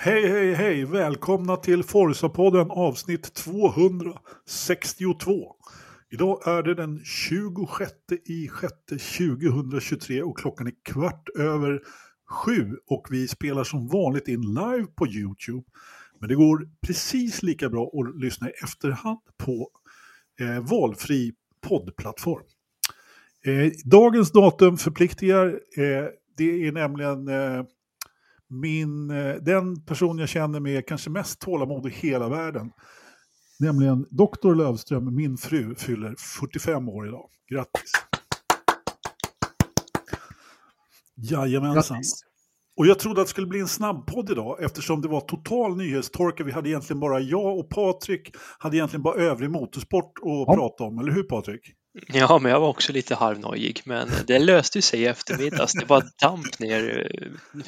Hej, hej, hej! Välkomna till Forza-podden avsnitt 262. Idag är det den 26 i 6 2023 och klockan är kvart över sju och vi spelar som vanligt in live på YouTube. Men det går precis lika bra att lyssna i efterhand på eh, valfri poddplattform. Eh, dagens datum förpliktigar. Eh, det är nämligen eh, min, eh, den person jag känner med kanske mest tålamod i hela världen. Nämligen Dr. Lövström, min fru, fyller 45 år idag. Grattis! Jajamensan. Grattis. Och jag trodde att det skulle bli en snabbpodd idag eftersom det var total nyhetstorka. Vi hade egentligen bara jag och Patrik hade egentligen bara övrig motorsport att ja. prata om, eller hur Patrik? Ja, men jag var också lite halvnojig, men det löste sig i eftermiddags. Det var damp ner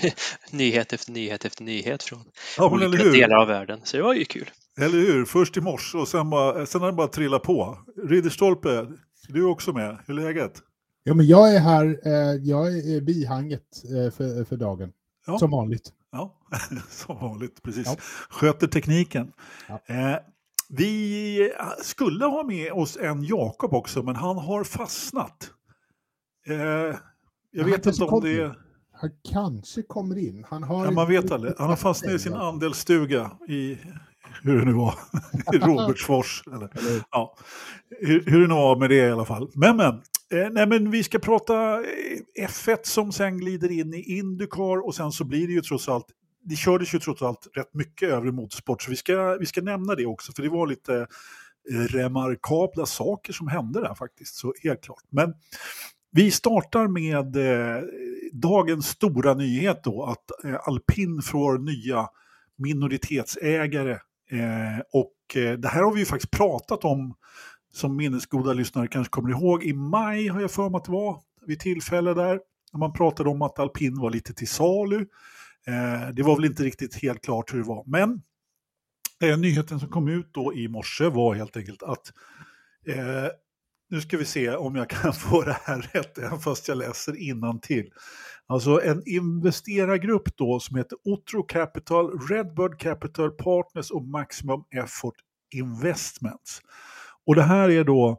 eh, nyhet efter nyhet efter nyhet från ja, olika delar av världen, så det var ju kul. Eller hur? Först i morse och sen, bara, sen har det bara trillat på. Ridderstolpe, du är också med. Hur är läget? Ja, men jag är här. Eh, jag är bihanget eh, för, för dagen. Ja. Som vanligt. Ja, som vanligt, precis. Ja. Sköter tekniken. Ja. Eh, vi skulle ha med oss en Jakob också, men han har fastnat. Eh, jag vet inte om det. Han kanske kommer in. Han har ja, man vet aldrig. Han har fastnat i sin andelsstuga i, hur det nu var, i Robertsfors. Eller, ja, hur, hur det nu var med det i alla fall. Men, men, eh, nej, men vi ska prata eh, F1 som sen glider in i Indycar och sen så blir det ju trots allt det kördes ju trots allt rätt mycket övrig motorsport, så vi ska, vi ska nämna det också, för det var lite eh, remarkabla saker som hände där faktiskt, så helt klart. Men vi startar med eh, dagens stora nyhet då, att eh, Alpin får nya minoritetsägare. Eh, och eh, det här har vi ju faktiskt pratat om, som minnesgoda lyssnare kanske kommer ihåg, i maj har jag för mig att det var, vid tillfälle där, när man pratade om att Alpin var lite till salu. Eh, det var väl inte riktigt helt klart hur det var. Men eh, nyheten som kom ut då i morse var helt enkelt att eh, nu ska vi se om jag kan få det här rätt, även fast jag läser till. Alltså en investerargrupp då som heter Otro Capital, Redbird Capital Partners och Maximum Effort Investments. Och det här är då,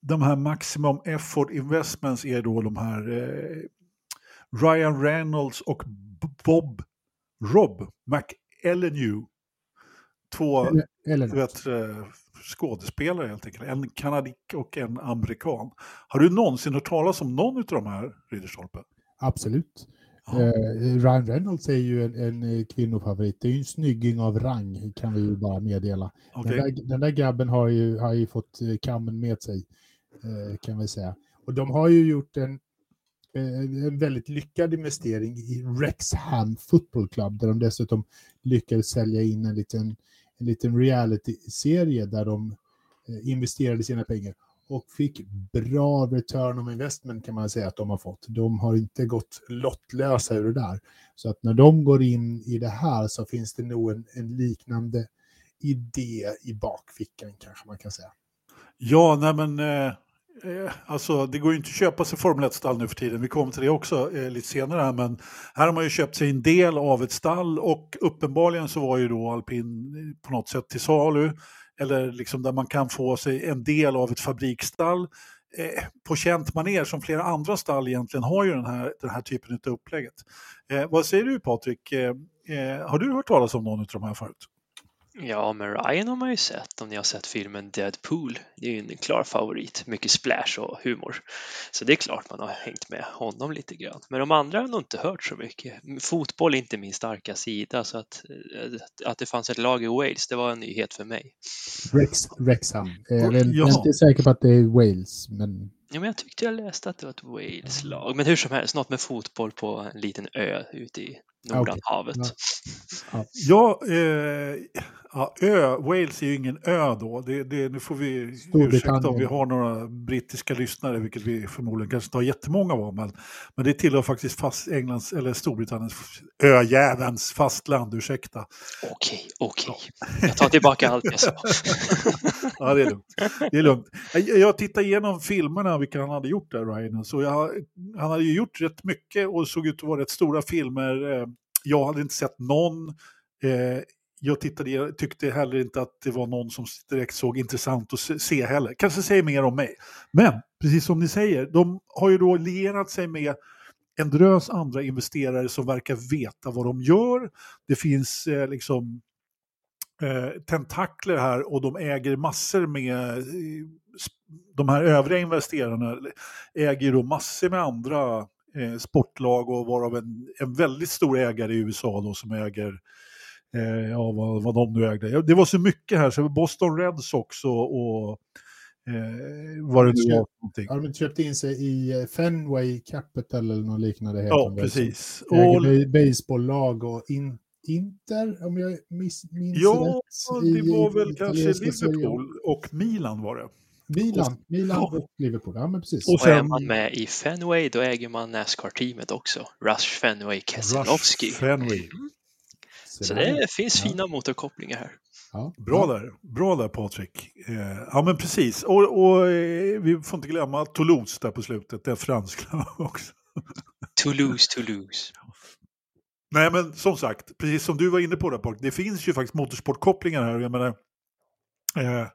de här Maximum Effort Investments är då de här eh, Ryan Reynolds och Bob Rob McElhenew. Två vet, skådespelare helt enkelt. En kanadik och en amerikan. Har du någonsin hört talas om någon av de här, Ridderstolpe? Absolut. Eh, Ryan Reynolds är ju en, en eh, kvinnofavorit. Det är ju en snygging av rang, kan vi ju bara meddela. Okay. Den, där, den där grabben har ju, har ju fått eh, kammen med sig, eh, kan vi säga. Och de har ju gjort en Eh, Eh, en väldigt lyckad investering i Rexham Football Club där de dessutom lyckades sälja in en liten, en liten reality-serie där de eh, investerade sina pengar och fick bra return on investment kan man säga att de har fått. De har inte gått lottlösa ur det där. Så att när de går in i det här så finns det nog en, en liknande idé i bakfickan kanske man kan säga. Ja, nej men Eh, Eh, alltså, det går ju inte att köpa sig Formel 1-stall nu för tiden. Vi kommer till det också eh, lite senare. Här, men här har man ju köpt sig en del av ett stall och uppenbarligen så var ju då alpin på något sätt till salu. Eller liksom där man kan få sig en del av ett fabriksstall eh, på känt maner som flera andra stall egentligen har ju den här, den här typen av upplägget. Eh, vad säger du Patrik? Eh, eh har du hört talas om någon av de här förut? Ja, men Ryan har man ju sett om ni har sett filmen Deadpool. Det är ju en klar favorit, mycket splash och humor. Så det är klart man har hängt med honom lite grann. Men de andra har nog inte hört så mycket. Fotboll är inte min starka sida så att, eh, att det fanns ett lag i Wales, det var en nyhet för mig. Rex, Rexham. Jag är ja. inte säker på att det är Wales, men Ja, men jag tyckte jag läste att det var ett Wales-lag. Men hur som helst, något med fotboll på en liten ö ute i Nordanhavet. Okay. Ja, ja, eh, ja, ö, Wales är ju ingen ö då. Det, det, nu får vi ursäkta om vi har några brittiska lyssnare, vilket vi förmodligen kanske inte har jättemånga av. Men, men det tillhör faktiskt fast Englands, eller Storbritanniens öjävelns fastland, ursäkta. Okej, okej. Jag tar tillbaka allt jag sa. ja, det är lugnt. Det är lugnt. Jag, jag tittade igenom filmerna, vilka han hade gjort där, Ryan. Så jag, han hade ju gjort rätt mycket och såg ut att vara rätt stora filmer. Jag hade inte sett någon Eh, jag tittade, jag tyckte heller inte att det var någon som direkt såg intressant att se heller. Kanske säger mer om mig. Men precis som ni säger, de har ju då lierat sig med en drös andra investerare som verkar veta vad de gör. Det finns eh, liksom eh, tentakler här och de äger massor med eh, de här övriga investerarna äger ju då massor med andra eh, sportlag och varav en, en väldigt stor ägare i USA då som äger eh, ja, vad, vad de nu ägde. Det var så mycket här, så Boston Reds också och eh, vad det nu var. Har de köpt in sig i eh, Fenway Capital eller något liknande? Ja, precis. Och baseballlag och in, Inter, om jag miss, minns ja, rätt. Ja, det var väl kanske Liverpool och Milan var det. Milan, Milan och Liverpool, ja men precis. Och, sen, och är man med i Fenway då äger man Nascar-teamet också. Rush Fenway Keselowski. Rush Fenway. Mm. Så det finns ja. fina motorkopplingar här. Ja. Bra där, bra där Patrik. Eh, ja men precis, och, och eh, vi får inte glömma Toulouse där på slutet, det är franska också. Toulouse, Toulouse. Nej men som sagt, precis som du var inne på där Patrik, det finns ju faktiskt motorsportkopplingar här. Jag menar, eh,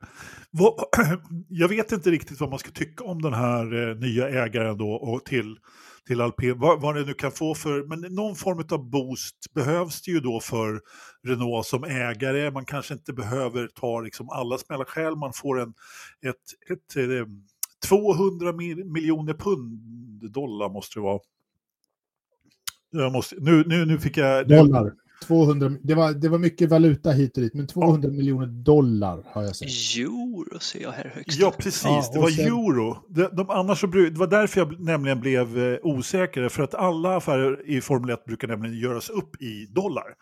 jag vet inte riktigt vad man ska tycka om den här eh, nya ägaren då och till till alpin, vad, vad det nu kan få för, men någon form av boost behövs det ju då för Renault som ägare. Man kanske inte behöver ta liksom alla smällar själv, man får en, ett, ett, eh, ett 200 miljoner pund, dollar måste det vara. Jag måste, nu, nu, nu fick jag... Dollar. 200, det, var, det var mycket valuta hit och dit, men 200 ja. miljoner dollar har jag sett. Euro ser jag här högst. Ja, precis. Ja, det var sen... euro. De, de, annars så, det var därför jag nämligen blev eh, osäker, för att alla affärer i Formel 1 brukar nämligen göras upp i dollar.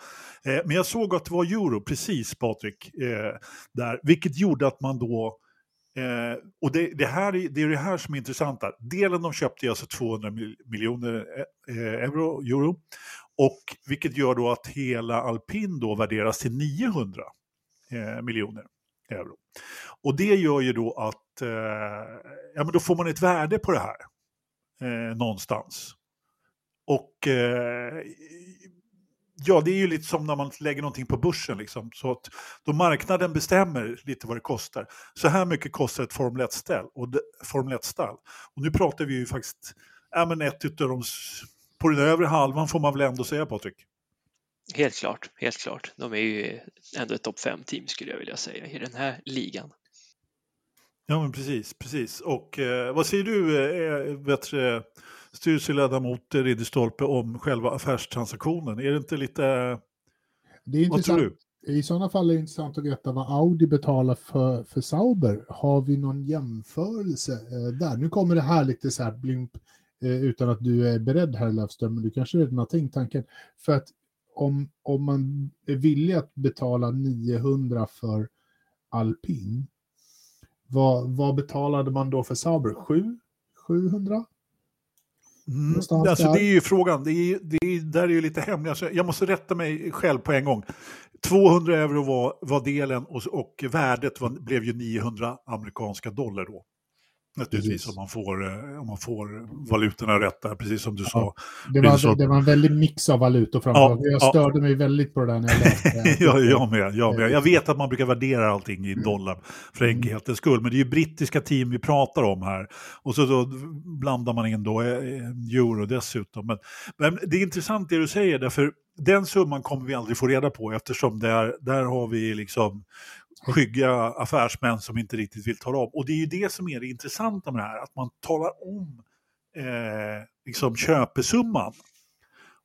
Eh, men jag såg att det var euro, precis Patrik, eh, där, vilket gjorde att man då Eh, och det, det, här, det är det här som är intressant. Delen de köpte är alltså 200 miljoner eh, euro, euro. Och vilket gör då att hela alpin då värderas till 900 eh, miljoner euro. Och det gör ju då att eh, ja, men då får man ett värde på det här eh, någonstans. Och eh, ja, det är ju lite som när man lägger någonting på börsen. Liksom. Så att då marknaden bestämmer lite vad det kostar. Så här mycket kostar ett Formel 1-stall. Och, Formel 1-stall. och nu pratar vi ju faktiskt, ja, men ett utav de på den övre halvan får man väl ändå säga Patrik? Helt klart, helt klart. De är ju ändå ett topp 5-team skulle jag vilja säga i den här ligan. Ja men precis, precis. Och eh, vad säger du, eh, vet, styrelseledamot Ridderstolpe om själva affärstransaktionen? Är det inte lite... Det är vad tror du? I sådana fall är det intressant att veta vad Audi betalar för, för Sauber. Har vi någon jämförelse eh, där? Nu kommer det här lite så här blimp Eh, utan att du är beredd här Löfström, men du kanske redan har tänkt tanken. För att om, om man är villig att betala 900 för alpin, vad, vad betalade man då för Sauber? 7? 700? Mm, alltså det är ju frågan, det är, det är, där är ju lite hemligt. Alltså, jag måste rätta mig själv på en gång. 200 euro var, var delen och, och värdet var, blev ju 900 amerikanska dollar då. Naturligtvis om man, får, eh, om man får valutorna rätt där, precis som du ja, sa. Det var, så... det var en väldig mix av valutor framför. Ja, jag störde ja. mig väldigt på det där när jag läste. ja, jag med, jag med. Jag vet att man brukar värdera allting i mm. dollar för mm. enkelhetens skull, men det är ju brittiska team vi pratar om här. Och så då blandar man in då eh, euro dessutom. Men, men det är intressant det du säger, därför den summan kommer vi aldrig få reda på eftersom där, där har vi liksom skygga affärsmän som inte riktigt vill tala om. Och det är ju det som är det intressanta med det här, att man talar om eh, liksom köpesumman.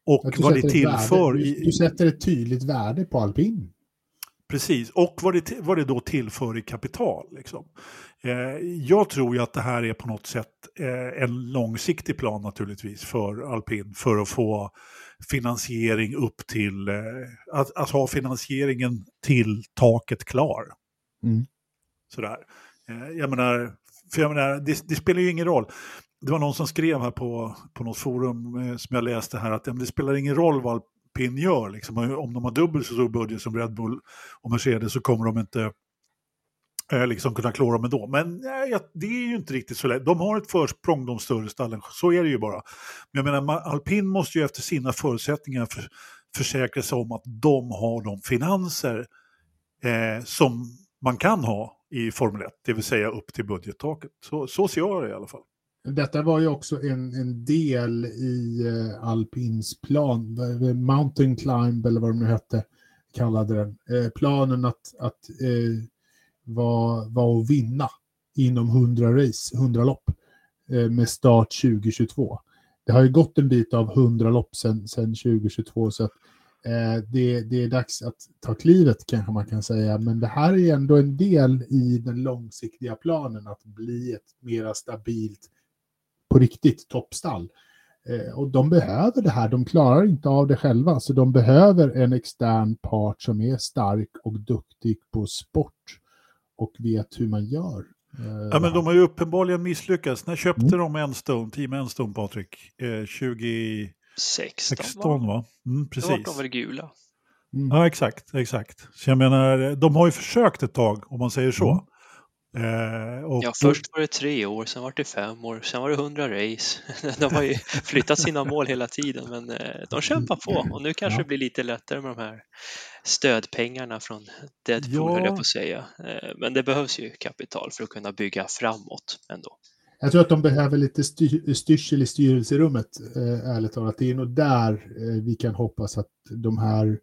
Och vad det tillför. Du, du, sätter ett tydligt värde på alpin. Precis, och vad det, vad det då tillför i kapital. Liksom. Eh, jag tror ju att det här är på något sätt eh, en långsiktig plan naturligtvis för alpin för att få finansiering upp till, eh, att, att, ha finansieringen till taket klar. Mm. Sådär. Eh, jag menar, för jag menar, det, det, spelar ju ingen roll. Det var någon som skrev här på, på något forum eh, som jag läste här att det spelar ingen roll vad alpin gör. Liksom. Om de har dubbelt så stor budget som Red Bull och Mercedes så kommer de inte Eh, liksom kunna klara dem ändå. Men eh, nej, det är ju inte riktigt så lätt. De har ett försprång de större stallen, så är det ju bara. Men jag menar, alpin måste ju efter sina förutsättningar för, försäkra sig om att de har de finanser eh, som man kan ha i Formel 1, det vill säga upp till budgettaket. Så, så ser jag det i alla fall. Detta var ju också en, en del i eh, alpins plan, Mountain Climb eller vad de nu hette, kallade den. Eh, planen att, att eh, var, var att vinna inom 100 race, 100 lopp eh, med start 2022. Det har ju gått en bit av 100 lopp sedan 2022 så att eh, det, det är dags att ta klivet kanske man kan säga. Men det här är ändå en del i den långsiktiga planen att bli ett mera stabilt på riktigt toppstall. Eh, och de behöver det här, de klarar inte av det själva, så de behöver en extern part som är stark och duktig på sport och vet hur man gör. Eh, ja, men de har ju uppenbarligen misslyckats. När köpte mm. de Enstone, Team Enstone, Patrik? Eh, 2016 va? Mm, precis. Då var de väl gula. Mm. Ja, exakt, exakt. Så jag menar, de har ju försökt ett tag, om man säger så. Mm. Eh, ja, först var det tre år, sen var det fem år, sen var det hundra race. De har ju flyttat sina mål hela tiden, men eh, de kämpar på och nu kanske ja. det blir lite lättare med de här stödpengarna från Deadpool, ja. höll jag på att säga. Eh, men det behövs ju kapital för att kunna bygga framåt ändå. Jag tror att de behöver lite styrsel i styrelserummet, eh, ärligt talat. Det är nog där eh, vi kan hoppas att de här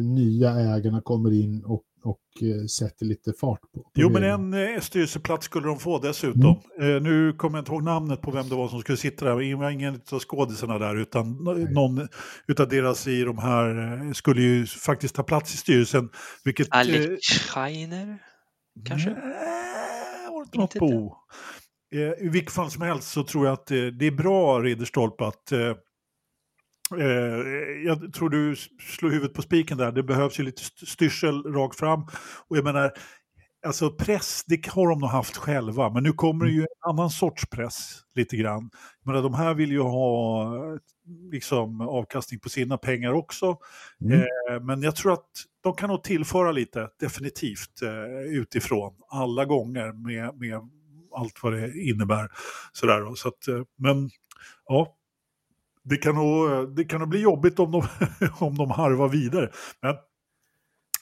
nya ägarna kommer in och och eh, sätter lite fart på. på jo, men en eh, styrelseplats skulle de få dessutom. Mm. Eh, nu kommer jag inte ihåg namnet på vem det var som skulle sitta där. Det var ingen av skådisarna där, utan Nej. någon utav deras i de här skulle ju faktiskt ta plats i styrelsen. Vilket, Alex eh, Scheiner, kanske? Nej, var det något på. Eh, I vilket fall som helst så tror jag att det är bra, Ridderstolpe, att Eh, jag tror du slår huvudet på spiken där. Det behövs ju lite styrsel rakt fram. Och jag menar, alltså press, det har de nog haft själva, men nu kommer det ju en annan sorts press lite grann. Jag menar, de här vill ju ha liksom, avkastning på sina pengar också. Mm. Eh, men jag tror att de kan nog tillföra lite, definitivt, eh, utifrån alla gånger med, med allt vad det innebär. Sådär, så att, eh, men ja, det kan nog, det kan nog bli jobbigt om de, om de harvar vidare. Men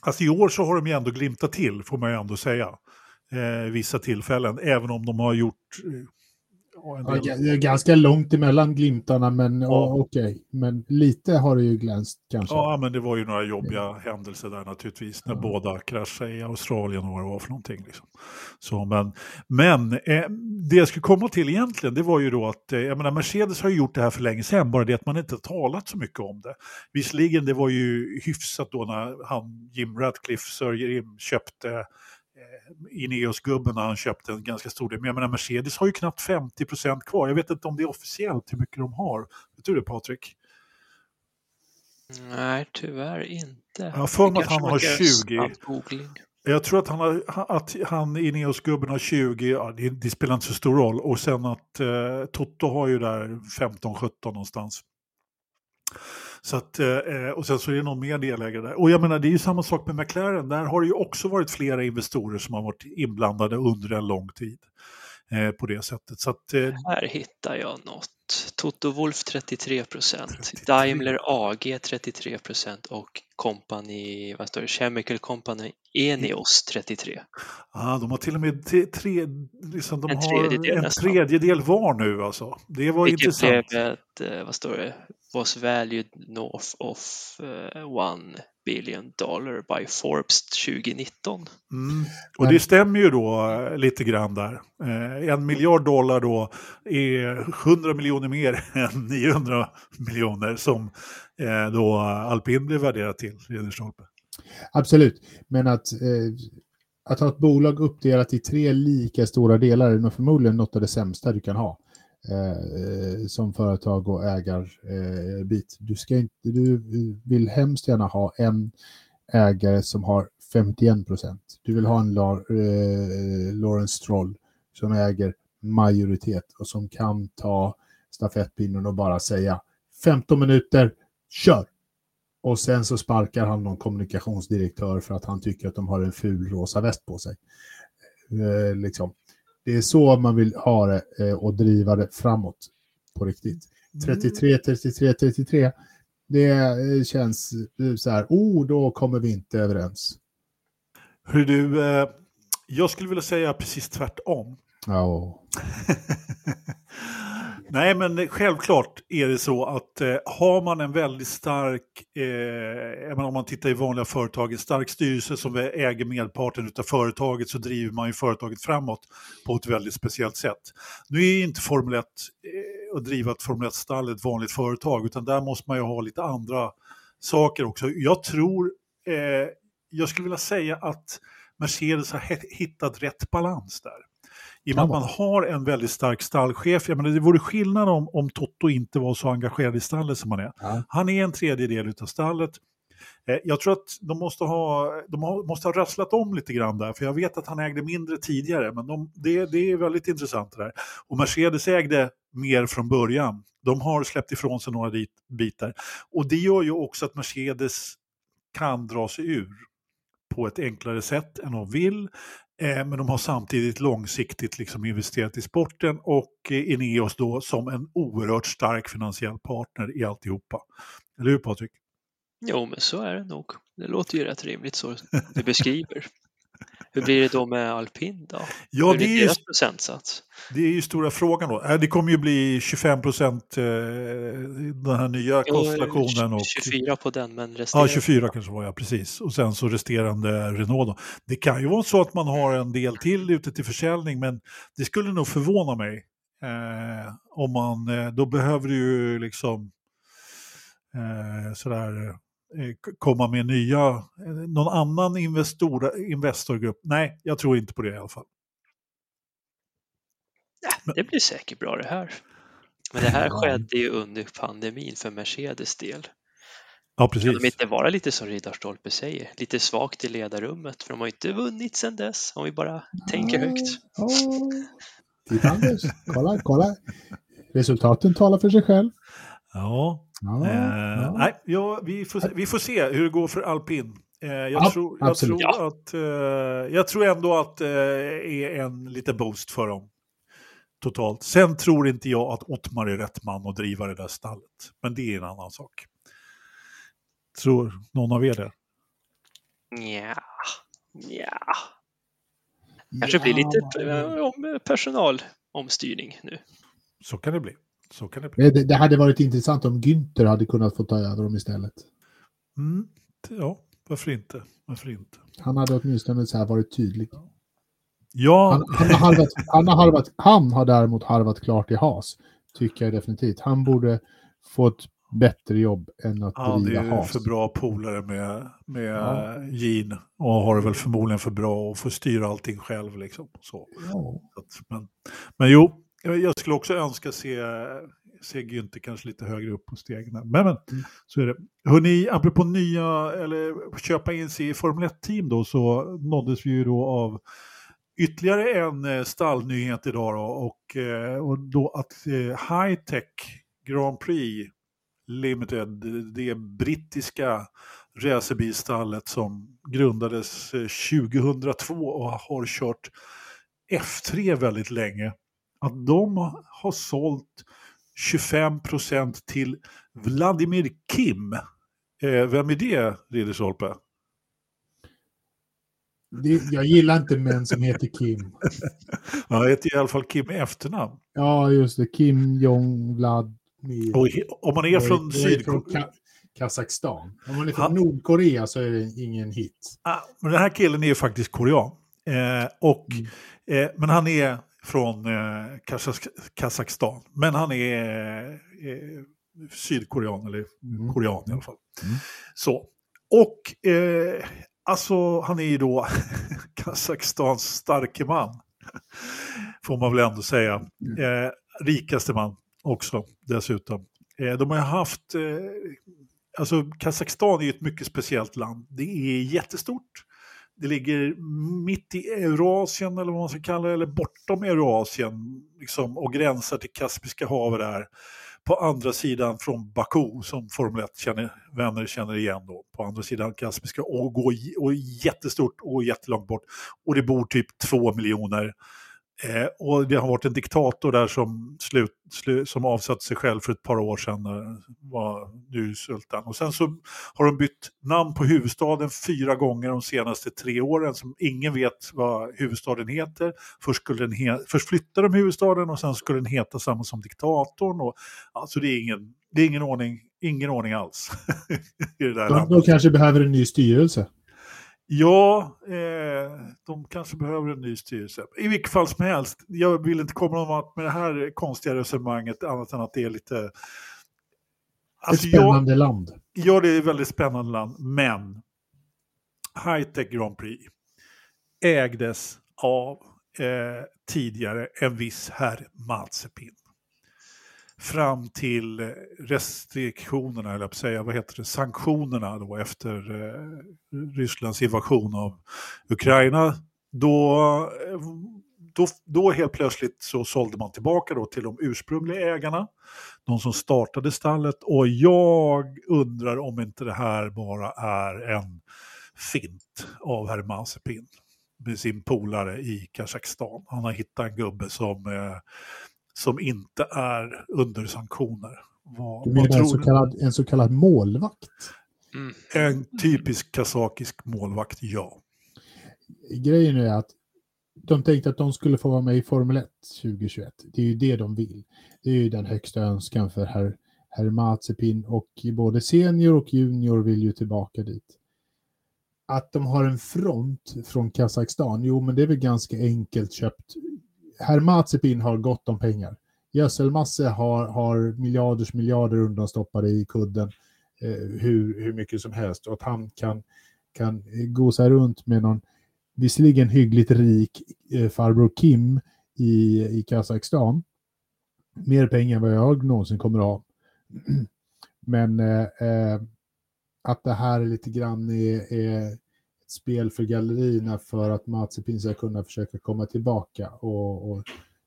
alltså i år så har de ju ändå glimtat till, får man ju ändå säga. Eh, vissa tillfällen, även om de har gjort eh, Ja, det är ganska långt emellan glimtarna, men ja. okej. Okay. Men lite har det ju glänst kanske. Ja, men det var ju några jobbiga händelser där naturligtvis, när ja. båda kraschade i Australien och vad det var för någonting. Liksom. Så, men men eh, det jag skulle komma till egentligen, det var ju då att, eh, jag menar Mercedes har ju gjort det här för länge sedan, bara det att man inte talat så mycket om det. Visserligen, det var ju hyfsat då när han, Jim Ratcliffe, Sir Jim, köpte Ineos-gubben när han köpte en ganska stor del. Men jag menar Mercedes har ju knappt 50% kvar. Jag vet inte om det är officiellt hur mycket de har. Vet du det Patrik? Nej, tyvärr inte. Jag har för mig att han har 20. Jag tror att han, har, att han Ineos-gubben har 20, ja, det, det, spelar inte så stor roll. Och sen att eh, Toto har ju där 15-17 någonstans. Så att, eh, och sen så är det någon mer delägare där. Och jag menar, det är ju samma sak med McLaren. Där har det ju också varit flera investorer som har varit inblandade under en lång tid. Eh, på det sättet. Så att, eh, Här hittar jag något. Toto Wolf 33 procent, Daimler AG 33 procent och Company, vad står det, Chemical Company Enios 33. Ah, de har till och med tre, liksom, de en tredjedel, har en tredjedel var nu alltså. Det var Vilket intressant. blev ett, eh, vad står det, was valued north of uh, one billion dollar by Forbes 2019. Mm. Och det stämmer ju då uh, lite grann där. Uh, en miljard dollar då är 100 miljoner mer än 900 miljoner som då alpin blev värderat till, Ridderstolpe. Absolut, men att, att ha ett bolag uppdelat i tre lika stora delar är nog förmodligen något av det sämsta du kan ha. Eh, eh, som företag och ägarbit. Eh, du, ska inte, du vill hemskt gärna ha en ägare som har 51 procent. Du vill ha en eh, Lawrence Stroll som äger majoritet och som kan ta stafettpinnen och bara säga 15 minuter, kör! Och sen så sparkar han någon kommunikationsdirektör för att han tycker att de har en ful rosa väst på sig. Eh, liksom. Det är så man vill ha det eh, och driva det framåt på riktigt. 33, 33, 33. det eh, känns eh, så här, oh, då kommer vi inte överens. Hur du, jag skulle vilja säga precis tvärtom. Ja. Nej, men självklart är det så att eh, har man en väldigt stark, eh, om man tittar i vanliga företag, en stark styrelse som äger medparten av företaget så driver man ju företaget framåt på ett väldigt speciellt sätt. Nu är inte Formel 1 eh, att driva ett Formel 1-stall ett vanligt företag, utan där måste man ju ha lite andra saker också. Jag tror, eh, jag skulle vilja säga att Mercedes har hittat rätt balans där. I och med att man har en väldigt stark stallchef. Jag menar, det vore skillnad om, om Toto inte var så engagerad i stallet som han är. Ja. Han är en tredjedel av stallet. Eh, jag tror att de måste ha, de måste ha rasslat om lite grann där, för jag vet att han ägde mindre tidigare, men de, det, det är väldigt intressant det där. Och Mercedes ägde mer från början. De har släppt ifrån sig några bitar. Och det gör ju också att Mercedes kan dra sig ur på ett enklare sätt än de vill. Eh, men de har samtidigt långsiktigt liksom investerat i sporten och eh, Ineos då som en oerhört stark finansiell partner i alltihopa. Eller hur Patrik? Jo, men så är det nog. Det låter ju rätt rimligt så du beskriver. Hur blir det då med alpin då? Ja, Hur det är, deras procentsats? Det är ju stora frågan då. Äh, det kommer ju bli 25 procent eh, den här nya konstellationen. Och, 24 på den, men resterande. Ja, 24 kanske var jag, precis. Och sen så resterande Renault då. Det kan ju vara så att man har en del till ute till försäljning, men det skulle nog förvåna mig. Eh, om man, eh, då behöver du ju liksom eh, sådär komma med nya, eh, någon annan investor, investorgrupp. Nej, jag tror inte på det i alla fall. Ja, det blir säkert bra det här. Men det här skedde ju under pandemin för Mercedes del. Ja, precis. Kan de inte vara lite som Riddarstolpe säger, lite svagt i ledarrummet? För de har ju inte vunnit sedan dess, om vi bara tänker högt. Titta Anders, kolla, kolla. Resultaten talar för sig själv. Ja, Ja, eh, ja. Nej, ja, vi, får, vi får se hur det går för alpin. Eh, jag, ja, tror, jag, tror att, eh, jag tror ändå att det eh, är en liten boost för dem. Totalt. Sen tror inte jag att Ottmar är rätt man att driva det där stallet. Men det är en annan sak. Tror någon av er det? Ja, ja. Kanske blir lite eh, personalomstyrning nu. Så kan det bli. Så kan det bli. Det, det hade varit intressant om Günther hade kunnat få ta över dem istället. Mm, ja, varför inte? Varför inte? Han hade åtminstone så här varit tydlig. Ja. Han, han, har harvat, han, har harvat, han har däremot harvat klart i has, tycker jag definitivt. Han borde få ett bättre jobb än att ja, driva has. Han är för bra polare med, med ja. Jean och har det väl förmodligen för bra att få styra allting själv. Liksom. Så. Ja. Men, men jo, jag skulle också önska se, se Günther kanske lite högre upp på stegen. Men, men mm. så är det. Hörrni, apropå nya, eller köpa in sig i Formel 1-team då, så nåddes vi ju då av ytterligare en eh, stallnyhet idag då, och, eh, och då att eh, Hightech Grand Prix Limited, det brittiska racerbilstallet som grundades 2002 och har kört F3 väldigt länge att de har sålt 25 procent till Vladimir Kim. Eh, vem är det, Ridderstolpe? jag gillar inte män som heter Kim. ja, han heter i alla fall Kim i efternamn. Ja, just det. Kim Jong-Vladimir. om man är från Sydkorea... Kazakstan. Om man är från han... Nordkorea så är det ingen hit. Ah, men den här killen är ju faktiskt korean. Eh, och, mm. eh, men han är från eh, Kazakstan. Men han är eh, sydkorean, eller mm. korean i alla fall. Mm. Så. Och eh, alltså han är ju då Kazakstans starke man. Får man väl ändå säga. Mm. Eh, rikaste man också dessutom. Eh, de har haft, eh, alltså Kazakstan är ju ett mycket speciellt land. Det är jättestort. Det ligger mitt i Eurasien eller vad man ska kalla det, eller bortom Eurasien liksom, och gränsar till Kaspiska havet där. På andra sidan från Baku som Formel 1 känner, vänner känner igen då. På andra sidan Kaspiska och, går, och jättestort och jättelångt bort. Och det bor typ två miljoner Eh, och det har varit en diktator där som, slut, slut, som avsatte sig själv för ett par år sedan, när var nu sultan. Och sen så har de bytt namn på huvudstaden fyra gånger de senaste tre åren, som ingen vet vad huvudstaden heter. Först, skulle den he först flyttade de huvudstaden och sen skulle den heta samma som diktatorn. Och, alltså det är ingen, det är ingen ordning, ingen ordning alls. i det där de, de kanske behöver en ny styrelse. Ja, eh, de kanske behöver en ny styrelse. I vilket fall som helst, jag vill inte komma någon med det här konstiga resonemanget annat än att det är lite... Alltså, Ett spännande jag, land. Ja, det är ett väldigt spännande land, men Hightech Grand Prix ägdes av eh, tidigare en viss herr Mazepin fram till eh, restriktionerna, eller säga, vad heter det, sanktionerna då efter eh, Rysslands invasion av Ukraina. Då, eh, då, då helt plötsligt så sålde man tillbaka då till de ursprungliga ägarna, de som startade stallet och jag undrar om inte det här bara är en fint av herr Mazepin med sin polare i Kazakstan. Han har hittat en gubbe som eh, som inte är under sanktioner. Vad, du menar en så, kallad, en så kallad målvakt? Mm. En typisk kazakisk målvakt, ja. Grejen är att de tänkte att de skulle få vara med i Formel 1 2021. Det är ju det de vill. Det är ju den högsta önskan för herr, herr Mazepin och både senior och junior vill ju tillbaka dit. Att de har en front från Kazakstan, jo men det är väl ganska enkelt köpt herr Mazepin har gott om pengar. Gödselmasse har, har miljarders miljarder undanstoppade i kudden eh, hur, hur mycket som helst och att han kan, kan gosa runt med någon visserligen hyggligt rik eh, farbror Kim i, i Kazakstan. Mer pengar än vad jag någonsin kommer att ha. Men eh, eh, att det här är lite grann är, är spel för gallerierna för att Mazepin ska kunna försöka komma tillbaka och, och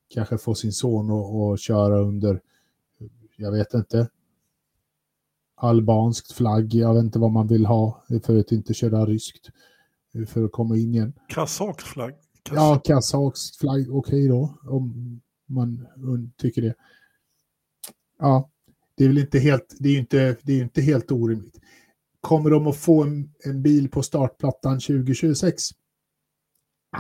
kanske få sin son att köra under, jag vet inte, albanskt flagg. Jag vet inte vad man vill ha för att inte köra ryskt för att komma in igen. Kazakt flagg? Kas ja, kazakt flagg, okej okay då, om man tycker det. Ja, det är väl inte helt, det är inte, det är inte helt orimligt. Kommer de att få en, en bil på startplattan 2026? Ah.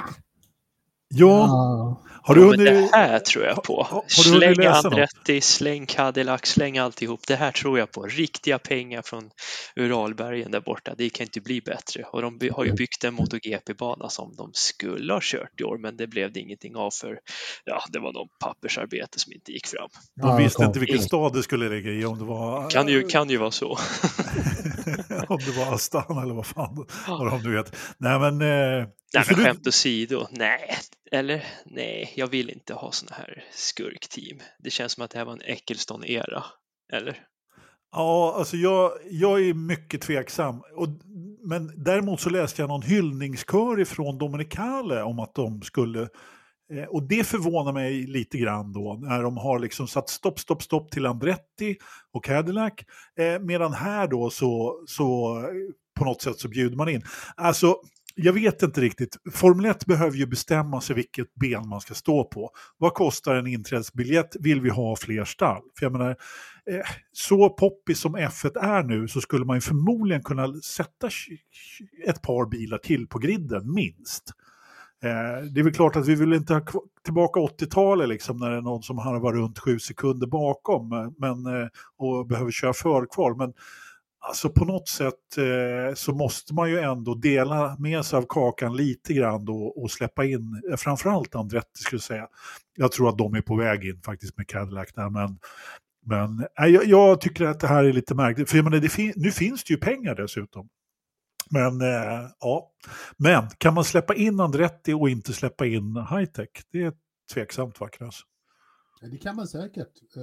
Ja. Ah. Har du hunnit... Det här tror jag på. Har, har släng Andretti, släng Cadillac, släng alltihop. Det här tror jag på. Riktiga pengar från Uralbergen där borta. Det kan inte bli bättre. Och de har ju byggt en MotoGP-bana som de skulle ha kört i år, men det blev det ingenting av för ja, det var någon pappersarbete som inte gick fram. De visste inte vilken stad det skulle ligga i, om det var... Kan ju, kan ju vara så. om det var Astana eller vad fan vad de nu vet. Nej men... Eh, Nej, men skämt åsido, nej, eller nej, jag vill inte ha såna här skurkteam. Det känns som att det här var en Eccleston-era, eller? Ja, alltså jag, jag är mycket tveksam. Och, men däremot så läste jag någon hyllningskör ifrån Dominicale om att de skulle eh, och det förvånar mig lite grann då när de har liksom satt stopp, stopp, stopp till Andretti och Cadillac. Eh, medan här då så, så eh, på något sätt så bjuder man in. Alltså jag vet inte riktigt. Formel 1 behöver ju bestämma sig vilket ben man ska stå på. Vad kostar en inträdesbiljett? Vill vi ha fler stall? För jag menar, eh, så poppis som F1 är nu så skulle man ju förmodligen kunna sätta ett par bilar till på griden, minst. Eh, det är väl klart att vi vill inte ha tillbaka 80-talet liksom, när det är någon som harvar runt sju sekunder bakom eh, men, eh, och behöver köra förkval. Men Alltså på något sätt eh, så måste man ju ändå dela med sig av kakan lite grann då och släppa in, eh, framförallt Andretti skulle jag säga. Jag tror att de är på väg in faktiskt med Cadillac där, men, men äh, jag, jag, tycker att det här är lite märkligt. För jag menar, fin nu finns det ju pengar dessutom. Men eh, ja, men kan man släppa in Andretti och inte släppa in high-tech? Det är tveksamt faktiskt. Det kan man säkert. Eh,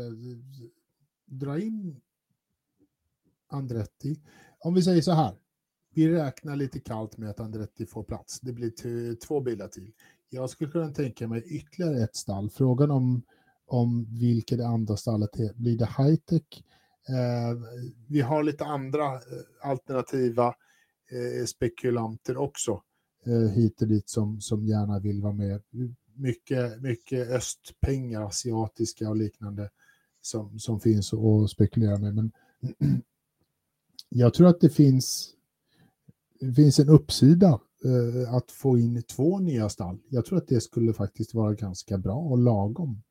dra in Andretti. Om vi säger så här. Vi räknar lite kallt med att Andretti får plats. Det blir två bilar till. Jag skulle kunna tänka mig ytterligare ett stall. Frågan om, om vilket det andra stallet är. Blir det high-tech? Eh, vi har lite andra eh, alternativa eh, spekulanter också eh, hit och dit som, som gärna vill vara med. mycket, mycket östpengar, asiatiska och liknande som, som finns att spekulera med. Men jag tror att det finns, det finns en uppsida eh, att få in två nya stall. Jag tror att det skulle faktiskt vara ganska bra och lagom.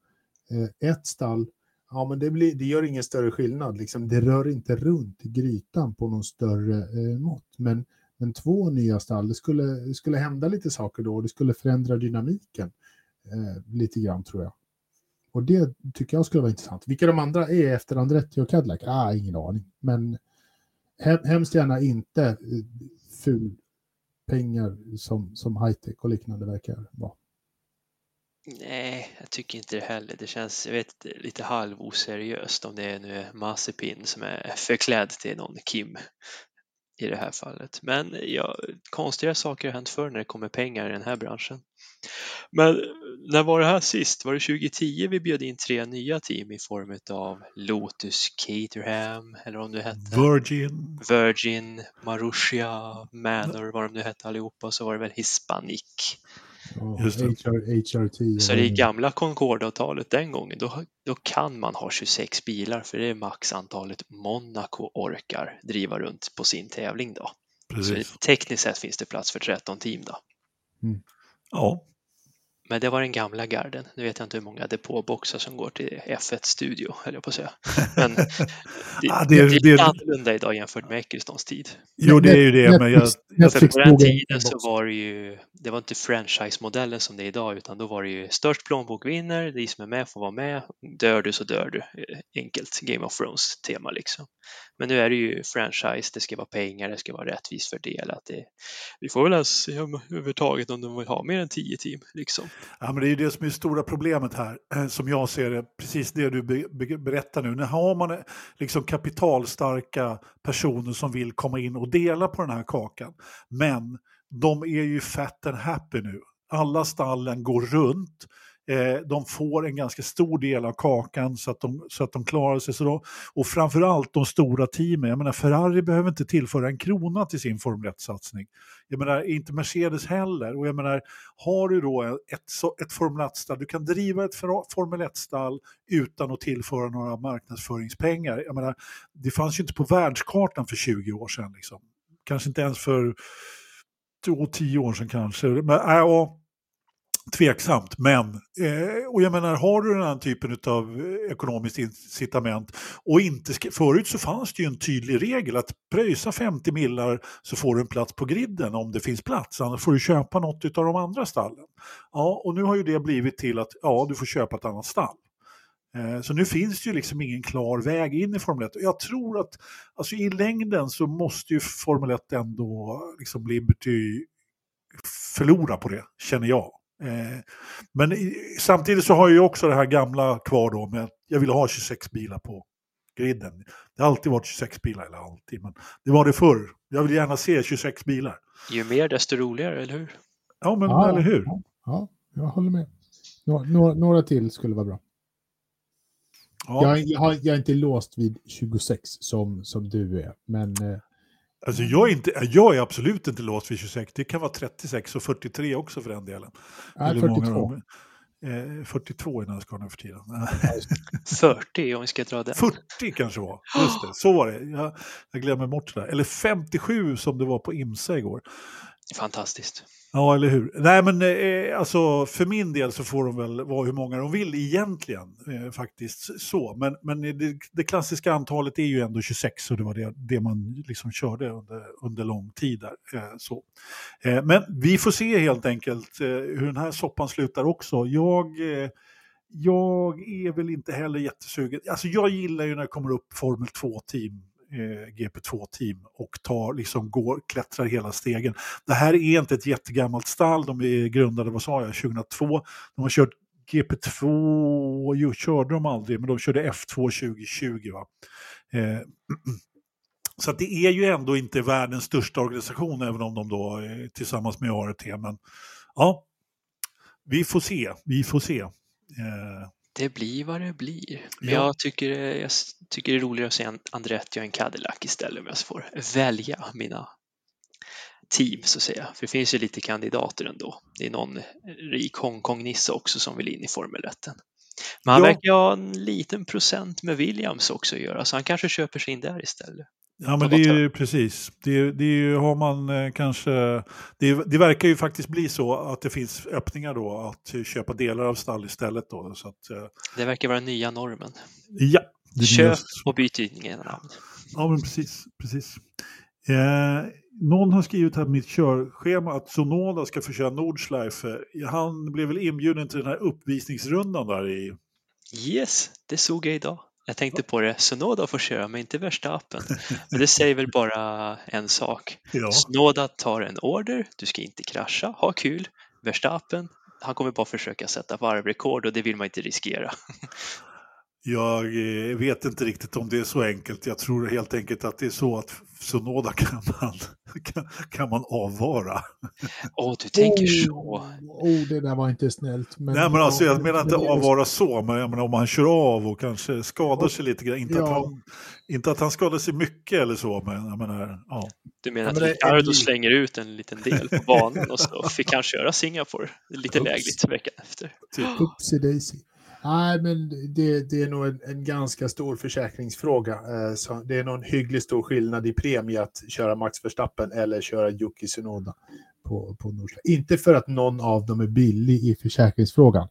Eh, ett stall, ja men det, blir, det gör ingen större skillnad, liksom, det rör inte runt grytan på någon större eh, mått. Men, men två nya stall, det skulle, det skulle hända lite saker då och det skulle förändra dynamiken eh, lite grann tror jag. Och det tycker jag skulle vara intressant. Vilka de andra är efter Andretti och Cadillac? Ah, ingen aning. Men hemskt gärna inte eh, ful pengar som, som high-tech och liknande verkar vara. Nej, jag tycker inte det heller. Det känns jag vet, lite halvoseriöst om det nu är Mazepin som är förklädd till någon Kim i det här fallet. Men ja, konstiga saker har hänt förr när det kommer pengar i den här branschen. Men när var det här sist? Var det 2010 vi bjöd in tre nya team i form av Lotus Caterham eller om det hette Virgin, Virgin, Marussia, Manor, vad de nu hette allihopa, så var det väl Hispanic. Just det. HR, HRT. Så det gamla Concorde-avtalet den gången, då, då kan man ha 26 bilar för det är max antalet Monaco orkar driva runt på sin tävling då. Precis. Så tekniskt sett finns det plats för 13 team då. Mm. Ja, Men det var den gamla garden. Nu vet jag inte hur många depåboxar som går till F1-studio, höll jag på att säga. Men det, Ja, det, det- är lite det- annorlunda idag jämfört med Ecclestons tid. jo det är ju det. Men jag, jag, på den tiden så var det ju, det var inte franchise-modellen som det är idag, utan då var det ju störst plånbok vinner, de som är med får vara med, dör du så dör du. Eh, Enkelt Game of Thrones-tema liksom. Men nu är det ju franchise, det ska vara pengar, det ska vara rättvist fördelat. Det, vi får väl se om överhuvudtaget om de vill ha mer än 10 team liksom. Ja, men det är ju det som är det stora problemet här, eh, som jag ser det, precis det du be, be, berättar nu. När har man eh, liksom kapitalstarka personer som vill komma in och dela på den här kakan, men de är ju fat and happy nu. Alla stallen går runt, eh, de får en ganska stor del av kakan så att de, så att de klarar sig. Så då, och framförallt de stora teamen, jag menar Ferrari behöver inte tillföra en krona till sin Formel 1-satsning. Jag menar inte Mercedes heller. Och jag menar, har du då ett, ett Formel 1-stall, du kan driva ett Formel 1-stall utan att tillföra några marknadsföringspengar. Jag menar, det fanns ju inte på världskartan för 20 år sedan. Liksom. Kanske inte ens för två, tio år sedan kanske. Men, äh, och, tveksamt, men eh, och jag menar har du den här typen av eh, ekonomiskt incitament och inte förut så fanns det ju en tydlig regel att pröjsa 50 millar så får du en plats på griden om det finns plats, annars får du köpa något av de andra stallen. Ja, och nu har ju det blivit till att ja, du får köpa ett annat stall. Eh, så nu finns det ju liksom ingen klar väg in i Formel 1. Jag tror att alltså i längden så måste ju Formel 1 ändå, liksom Liberty, förlora på det, känner jag. Eh, Men samtidigt så har jag ju också det här gamla kvar då med att jag vill ha 26 bilar på griden. Det har alltid varit 26 bilar, eller alltid, men det var det förr. Jag vill gärna se 26 bilar. Ju mer desto roligare, eller hur? Ja, men Ja, eller hur? Ja, ja, jag håller med. Några, några, några till skulle vara bra. Ja. Jag, jag, har, jag är inte låst vid 26 som, som du är, men eh, Alltså jag, är inte, jag är absolut inte låst vid 26. Det kan vara 36 och 43 också för den delen. nej, Eller hur många 42. de- Eh, 42 är Nascar nu för tiden. 40 om vi ska dra den. 40 kanske var. Just det, så var det. Jag, jag glömmer bort det där. Eller 57 som det var på IMSA igår. Fantastiskt. Ja, eller hur? Nej, men eh, alltså för min del så får de väl vara hur många de vill egentligen. Eh, faktiskt så. Men, men det, det klassiska antalet är ju ändå 26 och det var det, det man liksom körde under, under lång tid där. Eh, så. Eh, men vi får se helt enkelt eh, hur den här soppan slutar också. Jag... Eh, jag är väl inte heller jättesugen. Alltså jag gillar ju när det kommer upp Formel 2-team, eh, GP2-team och tar, liksom går, klättrar hela stegen. Det här är inte ett jättegammalt stall, de är grundade, vad sa jag, 2002. De har kört GP2, jo, körde de aldrig, men de körde F2 2020. Va? Eh, så att det är ju ändå inte världens största organisation, även om de då eh, tillsammans med ART. Men ja, vi får se, vi får se. Eh, det blir vad det blir. Men Ja. jag, tycker, jag s- tycker det är roligare att se en Andretti och en Cadillac istället om jag får välja mina team så att säga. För det finns ju lite kandidater ändå. Det är någon rik Hongkong-nisse också som vill in i Formel 1. Men han ja. verkar ha en liten procent med Williams också att göra, så han kanske köper sig in där istället. Ja, men det är ju precis. Det, det ju, har man eh, kanske... Det, det, verkar ju faktiskt bli så att det finns öppningar då att köpa delar av stall istället. Då, så att, eh, det verkar vara nya normen. Ja. Köp och byt inga namn. Ja, men precis. precis. Eh, någon har skrivit här på mitt körschema att Sonoda ska få köra Nordschleife. Han blev väl inbjuden till den här uppvisningsrundan där i... Yes, det såg jag idag. Jag tänkte på det, Sonoda får köra men inte Verstappen. Men det säger väl bara en sak. Ja. Sonoda tar en order, du ska inte krascha, ha kul. Verstappen, han kommer bara försöka sätta varvrekord och det vill man inte riskera. Jag eh, vet inte riktigt om det är så enkelt. Jag tror helt enkelt att det är så att Sonoda kan man, kan, kan man avvara. Åh, oh, du tänker oh, så. Oh, det där var inte snällt. Men Nej, men alltså, jag menar inte avvara så, men jag menar, om han kör av och kanske skadar sig lite grann. Inte, ja. att han, inte att han skadar sig mycket eller så, men jag menar, ja. Du menar att Ricardo slänger ut en liten del på banan och så fick han köra Singapore lite lägligt veckan efter. Typ. Oopsie daisy. Nej, men det, det är nog en, en, ganska stor försäkringsfråga. Eh, så det är nog en hyggligt stor skillnad i premie att köra Max Verstappen eller köra Yuki Tsunoda på, på Nordsjö. Inte för att någon av dem är billig i försäkringsfrågan.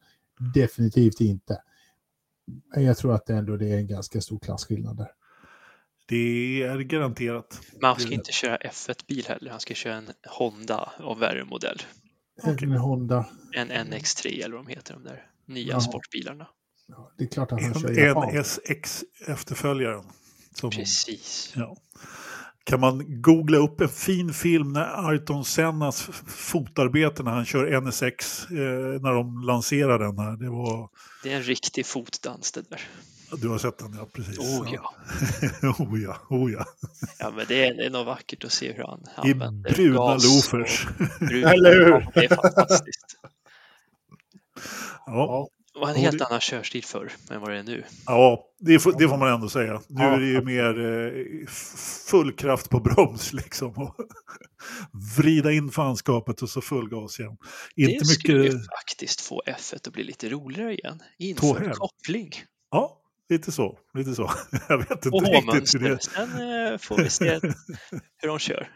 Definitivt inte. Men jag tror att det ändå det är en ganska stor klasskillnad där. Det är garanterat. Men han ska inte köra F1-bil heller. Han ska köra en Honda av värre modell. En Honda. En NX3 eller vad de heter de där nya ja. sportbilarna. Ja, det är klart att han en, kör En SX efterföljaren. Precis. Ja. Kan man googla upp en fin film när Ayrton Sennas fotarbete när han kör NSX eh, när de lanserar den här. Det, var... det är en riktig fotdans det där. Du har sett den, ja precis. Oh ja. oh ja, oh ja. ja men det är, det är nog vackert att se hur han I använder I bruna loafers. Eller hur? Det är fantastiskt. Ja. Det var en helt annan körstil förr än vad det är nu. Ja, det får, det får man ändå säga. Nu ja. är det ju mer eh, full kraft på broms liksom. Och vrida in fanskapet och så full gas igen. Inte det skulle mycket... ju faktiskt få F1 att bli lite roligare igen. Inför koppling. Ja, lite så. Lite så. Jag vet inte och riktigt hur det. Sen eh, får vi se hur de kör.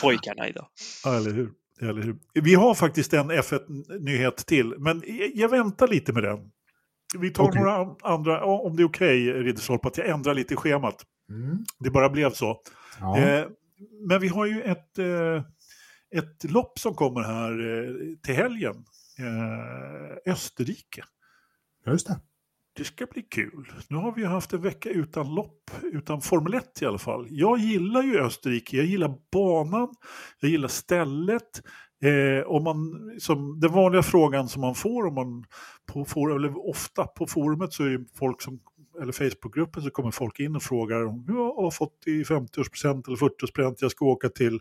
Pojkarna idag. Ja, eller hur. Eller hur? Vi har faktiskt en F1-nyhet till, men jag väntar lite med den. Vi tar okay. några andra, om det är okej okay, Ridderstolpe, att jag ändrar lite i schemat. Mm. Det bara blev så. Ja. Eh, men vi har ju ett, eh, ett lopp som kommer här eh, till helgen. Eh, Österrike. Just det det ska bli kul. Nu har vi haft en vecka utan lopp, utan Formel 1 i alla fall. Jag gillar ju Österrike, jag gillar banan, jag gillar stället. Eh, om man, som den vanliga frågan som man får, om man på for, eller ofta på forumet så är det folk som eller Facebookgruppen så kommer folk in och frågar om jag har fått i 50-årspresent eller 40-årspresent, jag ska åka till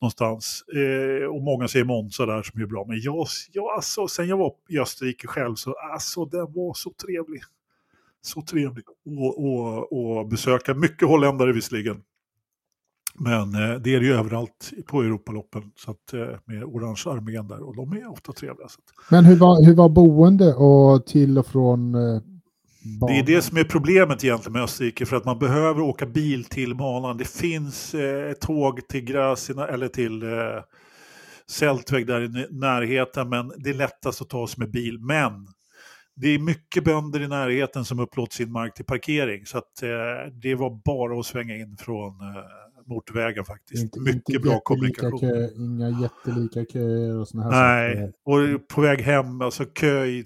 någonstans. Eh, och många säger Monza där som är bra. Men jag, jag, alltså, sen jag var i Österrike själv så alltså, den var så trevlig. Så trevlig att besöka. Mycket holländare visserligen. Men eh, det är det ju överallt på Europaloppen så att, eh, med orange armén där och de är ofta trevliga. Så att... Men hur var, hur var boende och till och från eh, det är det som är problemet egentligen med Österrike, för att man behöver åka bil till banan. Det finns eh, tåg till Grasina eller till eh, Seltweg där i närheten, men det är lättast att ta sig med bil. Men det är mycket bönder i närheten som upplåter sin mark till parkering, så att, eh, det var bara att svänga in från eh, motorvägen faktiskt. Inte, Mycket inte bra kommunikation. Kö, inga jättelika köer och sådana här Nej, saker. och på väg hem, alltså kö i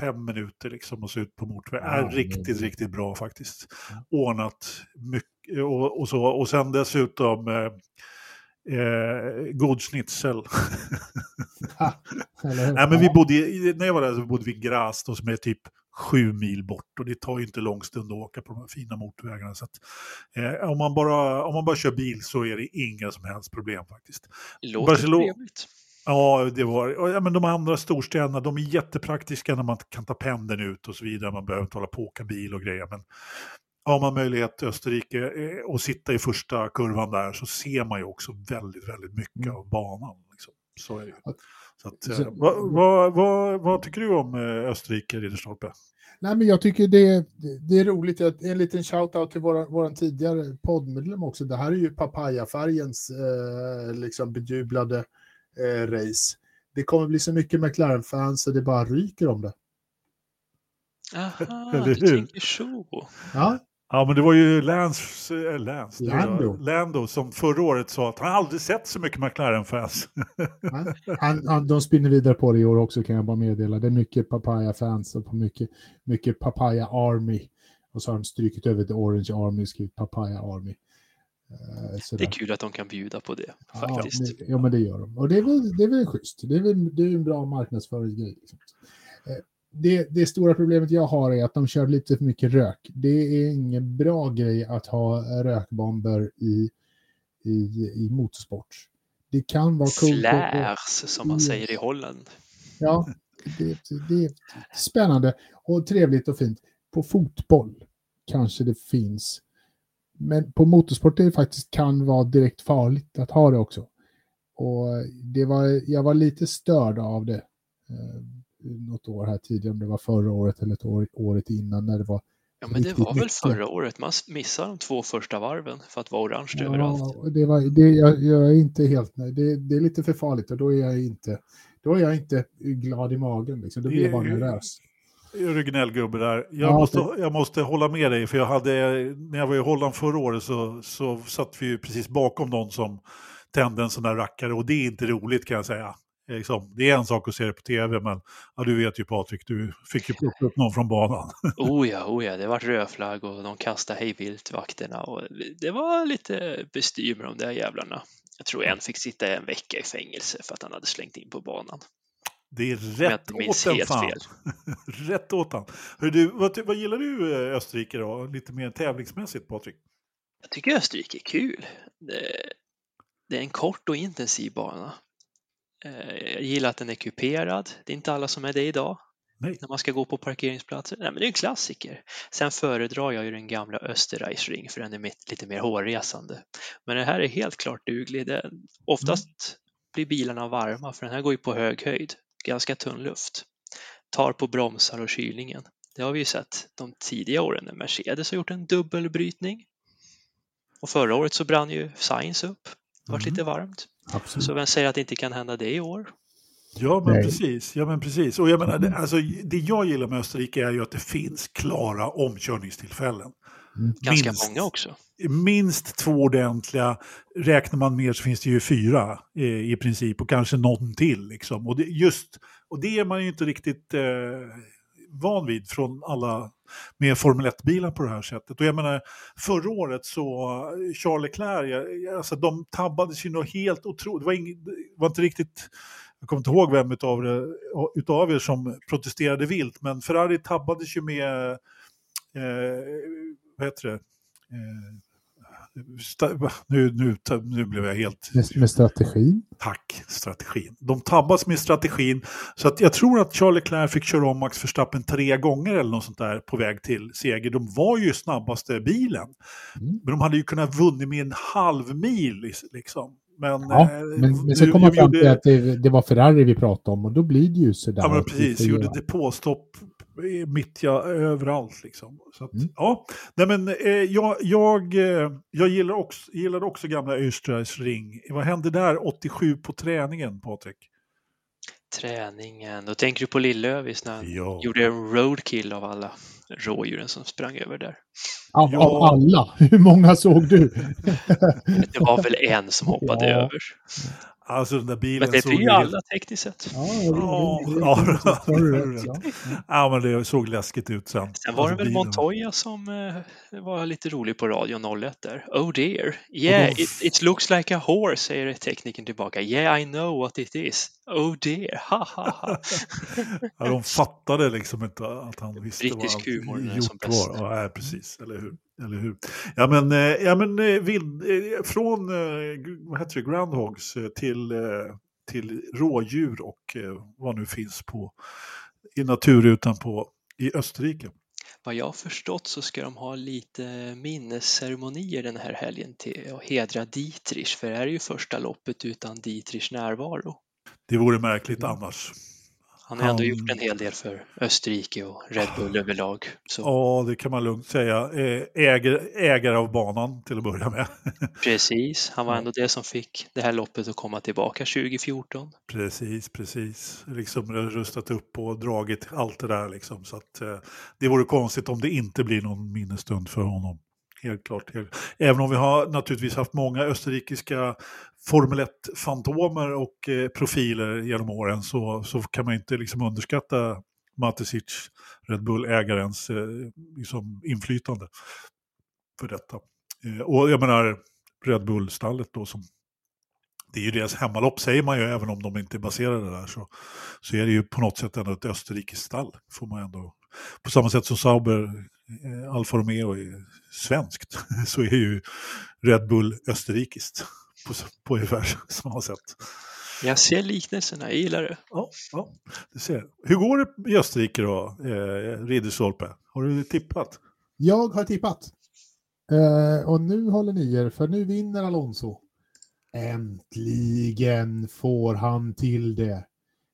fem minuter liksom och så ut på motorvägen. Ja, är riktigt, det. riktigt bra faktiskt. Ordnat mycket och, och så. Och sen dessutom eh, Eh, god schnitzel. Nej, men vi bodde, när jag var där så bodde vi i Graz som är typ sju mil bort och det tar ju inte lång stund att åka på de här fina motorvägarna. Så att, eh, om, man bara, om man bara kör bil så är det inga som helst problem faktiskt. Låter Barcelona, trevligt. Ja, det var, ja, men de andra storstäderna de är jättepraktiska när man kan ta pendeln ut och så vidare. Man behöver inte hålla på och åka bil och grejer. Men har man möjlighet till Österrike eh, och sitta i första kurvan där så ser man ju också väldigt, väldigt mycket mm. av banan. Så är det. Så att, så, vad, vad, vad, vad, tycker du om Österrike, Ridderstolpe? Nej, men jag tycker det, det är roligt. En liten shout-out till vår tidigare poddmedlem också. Det här är ju papayafärgens eh, liksom bejublade eh, race. Det kommer bli så mycket McLaren-fans så det bara ryker om det. Aha, du tänker så. Ja. Ja, men det var ju Lance, äh, Lance Lando. Lando som förra året sa att han aldrig sett så mycket McLaren-fans. han, han, de spinner vidare på det i år också kan jag bara meddela. Det är mycket Papaya-fans och mycket, mycket Papaya Army. Och så har de strykit över till Orange Army och skrivit Papaya Army. Uh, det är kul att de kan bjuda på det, faktiskt. Ja, det, ja men det gör de. Och det är väl, det är väl schysst. Det är, väl, det är en bra marknadsföringsgrej. Liksom. Det, det, stora problemet jag har är att de kör lite för mycket rök. Det är ingen bra grej att ha rökbomber i, i, i motorsport. Det kan vara coolt. Flares, som man säger i Holland. Ja, det, det, är spännande och trevligt och fint. På fotboll kanske det finns. Men på motorsport det faktiskt kan vara direkt farligt att ha det också. Och det var, jag var lite störd av det eh, något år här tidigare, om det var förra året eller ett år, året innan när det var Ja, men det var väl förra året. Man missade de två första varven för att vara orange ja, överallt. Det var, det, jag, jag är inte helt nöjd. Det, det, är lite för farligt och då är jag inte, då är jag inte glad i magen. Liksom. Då blir jag bara nervös. Originell gubbe där. Jag, ja, måste, jag måste hålla med dig, för jag hade, när jag var i Holland förra året så, så satt vi precis bakom någon som tände en sån där rackare och det är inte roligt kan jag säga. Liksom, det är en sak att se det på tv, men ja, du vet ju Patrik, du fick ju plocka upp någon från banan. oh ja, oh ja, det var rödflagg och de kastade hejvilt vakterna och det var lite bestyr med de där jävlarna. Jag tror en fick sitta en vecka i fängelse för att han hade slängt in på banan. Det är rätt åt den fan. Fel. rätt åt han. Hör du, vad, vad gillar du eh, Österrike då, lite mer tävlingsmässigt Patrik? Jag tycker Österrike är kul. Det, det är en kort och intensiv bana. Eh, jag gillar att den är kuperad. Det är inte alla som är det idag. Nej. När man ska gå på parkeringsplatser. Nej, men det är en klassiker. Sen föredrar jag ju den gamla Österreichring för den är lite mer hårresande. Men den här är helt klart duglig. Det, oftast mm. blir bilarna varma för den här går ju på hög höjd. Ganska tunn luft. Tar på bromsar och kylningen. Det har vi ju sett de tidiga åren när Mercedes har gjort en dubbelbrytning. Och förra året så brann ju Science upp. Det var mm. lite varmt. Absolut. Så vem säger att det inte kan hända det i år? Ja men, precis. ja, men precis. Och jag menar, det, alltså, det jag gillar med Österrike är ju att det finns klara omkörningstillfällen. Mm. Ganska minst, många också. Minst två ordentliga. Räknar man mer så finns det ju fyra eh, i princip och kanske någon till. Liksom. Och, det, just, och det är man ju inte riktigt eh, van vid från alla med Formel 1-bilar på det här sättet. Och jag menar, förra året så, eh, Charles Leclerc, alltså de tabbades ju något helt otroligt. Det var, ing, var inte riktigt, jag kommer inte ihåg vem utav, det, utav er som protesterade vilt, men Ferrari tabbades ju med, eh, vad heter det, eh, nu, nu, nu blev jag helt... Med strategin? Tack, strategin. De tabbas med strategin. Så att jag tror att Charlie Leclerc fick köra om Max Verstappen tre gånger eller något sånt där på väg till seger. De var ju snabbaste bilen. Mm. Men de hade ju kunnat vunnit med en halv mil liksom. Men, ja, eh, men, men så kom man fram till att det, det, var Ferrari vi pratade om och då blir det ju sådär. Ja, men precis. Gjorde depåstopp mitt ja, överallt. Liksom. Så att, mm. ja. Nej, men, eh, jag, jag, eh, jag gillar också, gillade också gamla Österreichs ring. Vad hände där 87 på träningen, Patrik? Träningen, då tänker du på Lillövis när han ja. gjorde en roadkill av alla rådjuren som sprang över där. Av, ja. av alla? Hur många såg du? det var väl en som hoppade ja. över. Alltså den där bilen Men det blir ju alla tekniskt sett. Ja, ja, ja, ja, men det såg läskigt ut sen. Sen var det väl Montoya som eh, var lite rolig på radio 01 där. Oh dear. Yeah, it, it, looks like a horse, säger tekniken tillbaka. Yeah, I know what it is. Oh dear, ha ha ha. ja, de fattade liksom inte att han visste Brittisk vad humor gjort var. Ja, precis, eller hur. Eller hur? Ja men, eh, ja, men eh, vild, eh, från vad heter det, groundhogs till, till rådjur och vad nu finns på, i naturrutan på, i Österrike. vad jag har förstått så ska de ha lite minnesceremonier den här helgen till att hedra Dietrich, för det här är ju första loppet utan Dietrichs närvaro. Det vore märkligt annars. Han har ändå gjort en hel del för Österrike och Red Bull överlag. Så. Ja, det kan man lugnt säga. Äger, ägare av banan till att börja med. Precis, han var ändå det som fick det här loppet att komma tillbaka 2014. Precis, precis. Liksom rustat upp och dragit allt det där liksom. Så att, eh, det vore konstigt om det inte blir någon minnesstund för honom. Helt klart. Även om vi har naturligtvis haft många österrikiska Formel 1-fantomer och eh, profiler genom åren så, så kan man inte liksom underskatta Matisic, Red Bull-ägarens eh, liksom inflytande för detta. Eh, och jag menar Red Bull-stallet då som det är ju deras hemmalopp säger man ju, även om de inte är baserade där, så, så är det ju på något sätt ändå ett österrikiskt stall. Får man ändå. På samma sätt som Sauber, Alfa Romeo är svenskt, så är ju Red Bull österrikiskt på, på ungefär samma sätt. Jag ser liknelserna, jag gillar det. Ja, ja du ser. Hur går det i Österrike då, eh, Ridderstolpe? Har du tippat? Jag har tippat. Eh, och nu håller ni er, för nu vinner Alonso. Äntligen får han till det.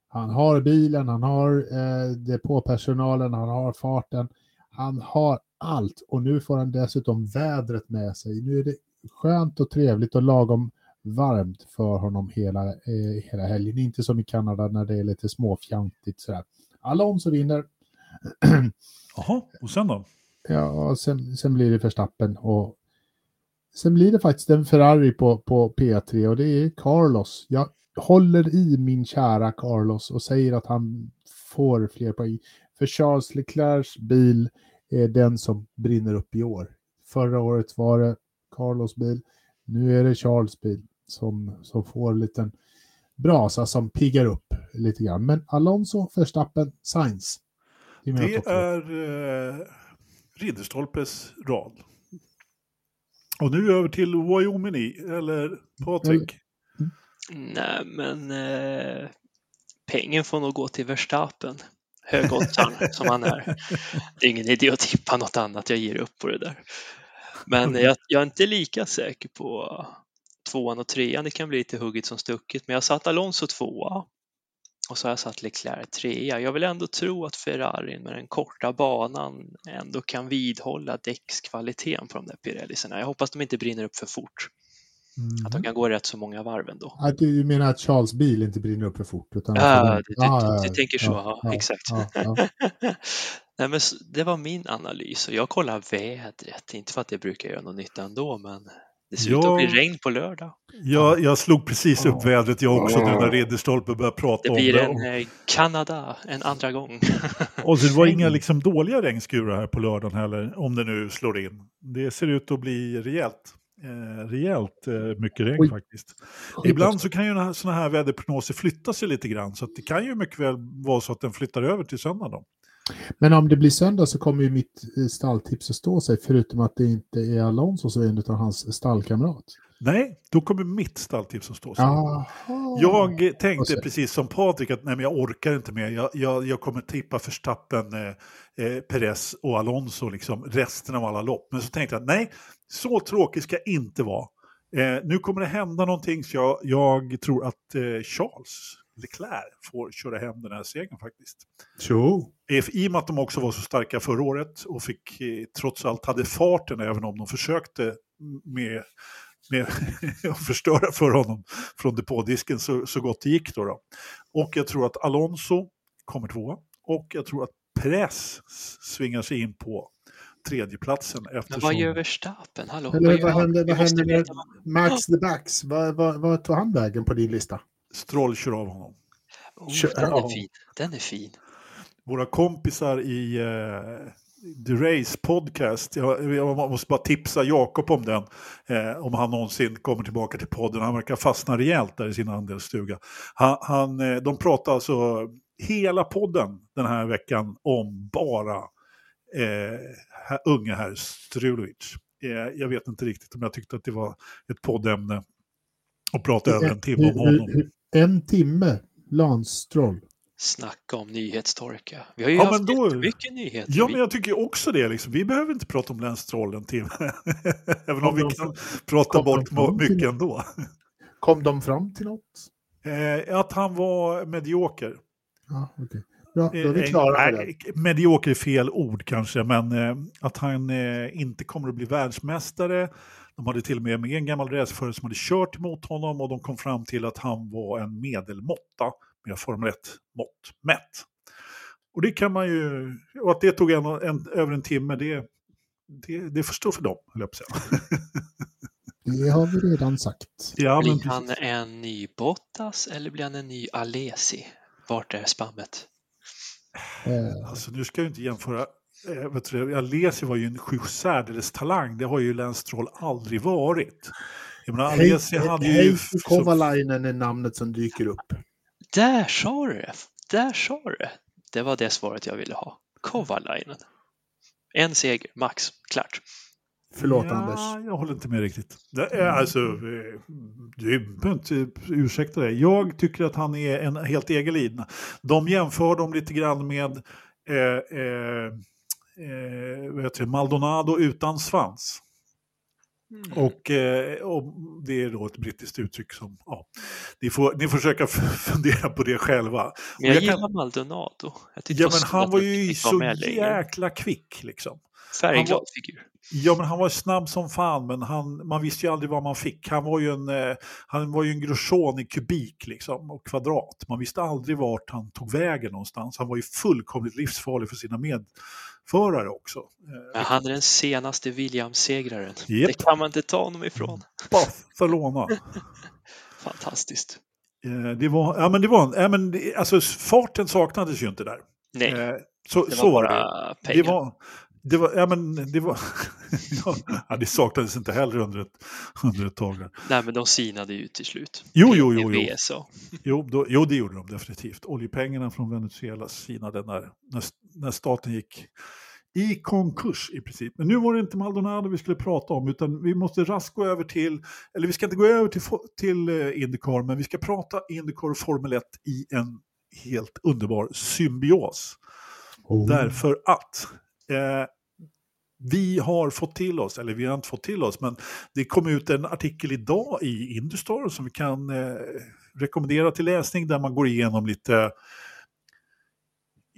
Han har bilen, han har eh, depåpersonalen, han har farten. Han har allt och nu får han dessutom vädret med sig. Nu är det skönt och trevligt och lagom varmt för honom hela, eh, hela helgen. Inte som i Kanada när det är lite småfjantigt sådär. Alonso vinner. Jaha, och sen då? Ja, sen, sen blir det Verstappen och sen blir det faktiskt en Ferrari på, på P3 och det är Carlos. Jag håller i min kära Carlos och säger att han får fler poäng. För Charles Leclercs bil är den som brinner upp i år. Förra året var det Carlos bil. Nu är det Charles bil som, som får en liten brasa som piggar upp lite grann. Men Alonso, Verstappen, Sainz. Det är eh, Ridderstolpes rad. Och nu över till Wyoming, eller Patrik? Mm. Nej, men eh, pengen får nog gå till Verstappen. Högoddsaren som han är. Det är ingen idé att tippa något annat, jag ger upp på det där. Men jag, jag, är inte lika säker på tvåan och trean. Det kan bli lite hugget som stucket. Men jag satt Alonso tvåa och så har jag satt Leclerc trea. Jag vill ändå tro att Ferrarin med den korta banan ändå kan vidhålla däckskvaliteten på de där Pirellisarna. Jag hoppas de inte brinner upp för fort. Mm. Att de kan gå rätt så många varv ändå. Att du menar att Charles bil inte brinner upp för fort? Utan ja, du, ah, du, du, tänker så, ja, ja exakt. Ja, Nej, men det var min analys och jag kollar vädret, inte för att det brukar göra någon nytta ändå, men det ser ut att bli regn på lördag. Ja, jag slog precis upp vädret jag också nu när Ridderstolpe började prata om det. Det blir en eh, Kanada en andra gång. och det var inga liksom dåliga regnskurar här på lördagen heller, om det nu slår in. Det ser ut att bli rejält. Eh, rejält eh, mycket regn Oj. faktiskt. Oj. Ibland så kan ju sådana här väderprognoser flytta sig lite grann, så det kan ju mycket väl vara så att den flyttar över till söndag. Då. Men om det blir söndag så kommer ju mitt eh, stalltips att stå sig, förutom att det inte är Alonso som är utan hans stallkamrat. Nej, då kommer mitt stalltips att stå sig. Aha. Jag tänkte precis som Patrik att nej, men jag orkar inte mer. Jag, jag, jag kommer tippa Verstappen, eh, eh, Perez och Alonso liksom, resten av alla lopp. Men så tänkte jag nej, så tråkigt ska jag inte vara. Eh, nu kommer det hända någonting så jag, jag tror att eh, Charles Leclerc får köra hem den här segern faktiskt. Jo. I och med att de också var så starka förra året och fick eh, trots allt hade farten även om de försökte med, med att förstöra för honom från depådisken så, så gott det gick. Då, då Och jag tror att Alonso kommer tvåa och jag tror att Press svingar sig in på tredjeplatsen. Eftersom... Men vad gör Verstappen? Hallå, Eller, vad, vad händer, vad händer med Max the Backs? Vad, vad, vad tog han vägen på din lista? Stroll kör av honom. Oh, den, är fin. den är fin. Våra kompisar i uh, The Race Podcast, jag, jag, måste bara tipsa Jakob om den, eh, om han någonsin kommer tillbaka till podden. Han verkar fastna rejält där i sin andelsstuga. Han, han, eh, de pratar alltså hela podden den här veckan om bara eh, unge herr Strulovic. Eh, jag vet inte riktigt om jag tyckte att det var ett poddämne att prata över en timme om honom en timme Lance Stroll. Snacka om nyhetstorka. Vi har ju Ja, haft men då- mycket nyheter. Ja, men jag tycker också det. Liksom. Vi behöver inte prata om Lance Stroll en timme. Även om vi kan prata bort till mycket ändå. Kom de fram till något? Eh, att han var medioker. Ja, okej. Bra, då är vi Eh, klara med nej, det. Medioker är fel ord kanske, men eh, att han eh, inte kommer att bli världsmästare. De hade till och med med en gammal racerförare som hade kört emot honom och de kom fram till att han var en medelmåtta med Formel 1-mått mätt. Och det kan man ju, och att det tog en, en, över en timme, det, det, det får stå för dem, höll jag på att säga. Det har vi redan sagt. Ja, men blir han en ny Bottas eller blir han en ny Alesi? Vart är spammet? Eh, Alltså nu ska jag inte jämföra, eh, vet du, Alesi var ju en särdeles talang, det har ju Lance Stroll aldrig varit. Jag menar, Alesi hade ju... Heikki Kovalainen är namnet som dyker upp. Där sa du det! Där sa du det! Det var det svaret jag ville ha. Kovalainen. En seger, max. Klart. Förlåt ja, Anders. jag håller inte med riktigt. Det är, alltså, eh, du behöver inte ursäkta det. Jag tycker att han är en helt egen lina. De jämför dem lite grann med eh, eh, eh, vad heter det, Maldonado utan svans. Mm. Och, eh, och det är då ett brittiskt uttryck som, ja, ni får, ni får försöka fundera på det själva. Men jag, jag gillar kan- Maldonado. Jag Ja men han var ju så jäkla kvick liksom. Färgglad figur. Ja, men han var snabb som fan, men han, man visste ju aldrig vad man fick. Han var ju en, eh, han var ju en Grosjean i kubik liksom, och kvadrat. Man visste aldrig vart han tog vägen någonstans. Han var ju fullkomligt livsfarlig för sina medförare också. Eh, han är den senaste Williams-segraren. Japp. Det kan man inte ta honom ifrån. Barcelona. Fantastiskt. Eh, det var, ja men det var, ja, men det, alltså farten saknades ju inte där. Nej, Eh, så, det så var var det. bara Det pengar. var, det var, ja men det var, ja, det saknades inte heller under ett, under ett tag. Nej, men de sinade ju till slut. Jo, jo, jo, jo. VSA. Jo, då, jo, det gjorde de definitivt. Oljepengarna från Venezuela sinade när, när, när staten gick i konkurs i princip. Men nu var det inte Maldonado vi skulle prata om, utan vi måste raskt gå över till, eller vi ska inte gå över till, till eh, Indycar, men vi ska prata Indycar och Formel 1 i en helt underbar symbios. Oh. Därför att eh, vi har fått till oss, eller vi har inte fått till oss, men det kom ut en artikel idag i Industar som vi kan eh, rekommendera till läsning där man går igenom lite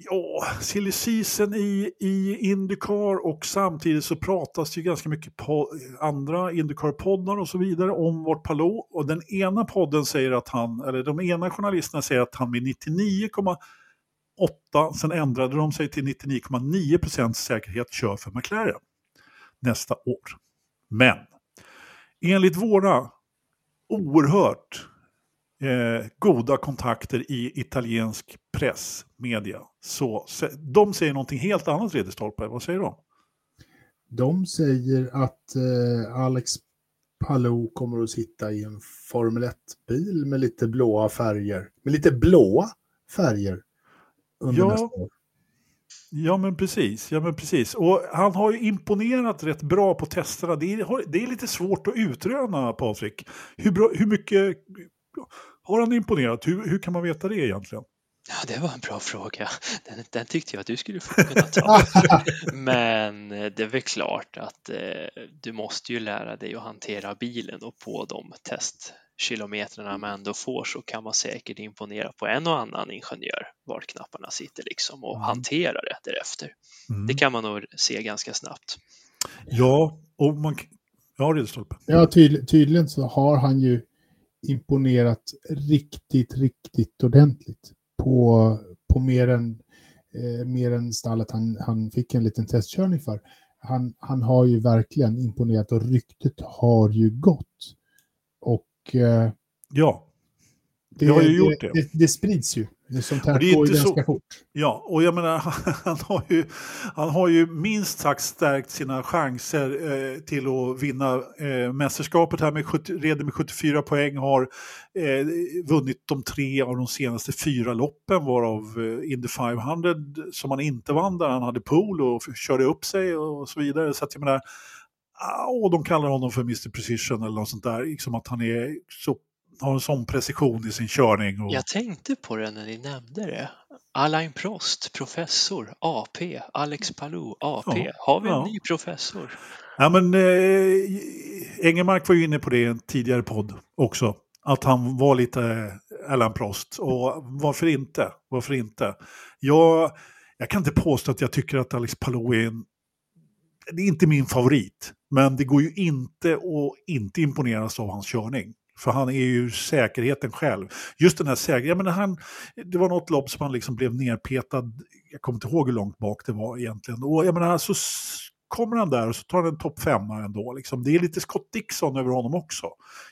Ja, silly season i, i Indycar och samtidigt så pratas det ju ganska mycket på andra Indycar-poddar och så vidare om vårt Palou. Och den ena podden säger att han, eller de ena journalisterna säger att han med 8, sen ändrade de sig till 99,9% säkerhet kör för McLaren nästa år. Men enligt våra oerhört eh, goda kontakter i italiensk press, media, så de säger någonting helt annat, Ridderstolpe. Vad säger de? De säger att eh, Alex Palou kommer att sitta i en Formel 1-bil med lite blåa färger. Med lite blåa färger under Ja. nästa år. Ja men precis, ja men precis. Och han har ju imponerat rätt bra på testerna. Det är, det är lite svårt att utröna, Patrik. Hur, bra, hur mycket har han imponerat? Hur, hur kan man veta det egentligen? Ja, det var en bra fråga. Den, den tyckte jag att du skulle få kunna ta. Men eh, det är väl klart att eh, du måste ju lära dig att hantera bilen och på de testkilometrarna man ändå får så kan man säkert imponera på en och annan ingenjör vart knapparna sitter liksom och Mm. hantera det därefter. Mm. Det kan man nog se ganska snabbt. Ja, och man... Ja, Ridderstolpe. Ja, tydl tydligen så har han ju imponerat riktigt, riktigt ordentligt på, på mer, än, eh, mer än stallet han, han fick en liten testkörning för. Han, han har ju verkligen imponerat och ryktet har ju gått. Eh, Ja, det, Jag har ju gjort det. det. Det, sprids ju. Sånt här det är går ju inte så- ganska fort. Ja, och jag menar, han har ju, han har ju minst sagt stärkt sina chanser eh, till att vinna eh, mästerskapet här med 70, redan med 74 poäng, har eh, vunnit de tre av de senaste fyra loppen, varav eh, Indy 500 som han inte vann där han hade pool och körde upp sig och så vidare. Så att jag menar, och de kallar honom för Mr Precision eller något sånt där, liksom att han är så, har en sån precision i sin körning. Och, Jag tänkte på det när ni nämnde det, Alain Prost, professor, AP, Alex Palou, AP. Ja, har vi en ja. ny professor? Ja, men, eh, Engelmark var ju inne på det i en tidigare podd också. Att han var lite eh, Alain Prost. Och varför inte? Varför inte? Jag, jag kan inte påstå att jag tycker att Alex Palou är en... Det är inte min favorit. Men det går ju inte att inte imponeras av hans körning. För han är ju säkerheten själv. Just den här säkerheten, det var något lopp som han liksom blev nerpetad, jag kommer inte ihåg hur långt bak det var egentligen. Och jag menar, så kommer han där och så tar han en topp femma ändå. Liksom. Det är lite Scott Dixon över honom också.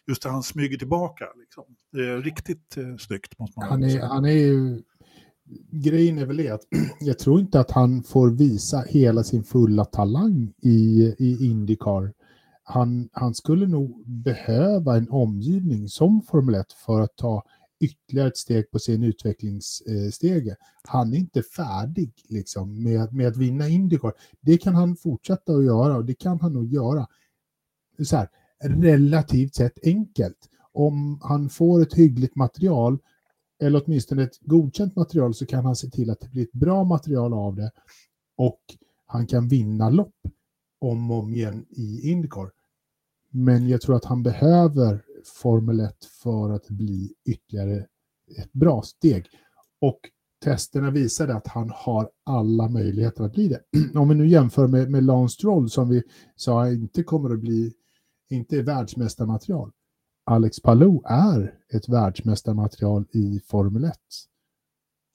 Just att han smyger tillbaka. Liksom. Riktigt eh, snyggt måste man han är, säga. Han är ju... Grejen är väl det att jag tror inte att han får visa hela sin fulla talang i, i Indycar han, han skulle nog behöva en omgivning som Formel 1 för att ta ytterligare ett steg på sin utvecklingsstege. Han är inte färdig liksom, med, med att vinna Indycar. Det kan han fortsätta att göra och det kan han nog göra så här, relativt sett enkelt. Om han får ett hyggligt material, eller åtminstone ett godkänt material, så kan han se till att det blir ett bra material av det och han kan vinna lopp om och om igen i Indycar. Men jag tror att han behöver Formel 1 för att bli ytterligare ett bra steg. Och testerna visade att han har alla möjligheter att bli det. Om vi nu jämför med, med Lance Stroll som vi sa inte kommer att bli, inte är världsmästarmaterial. Alex Palou är ett världsmästarmaterial i Formel 1.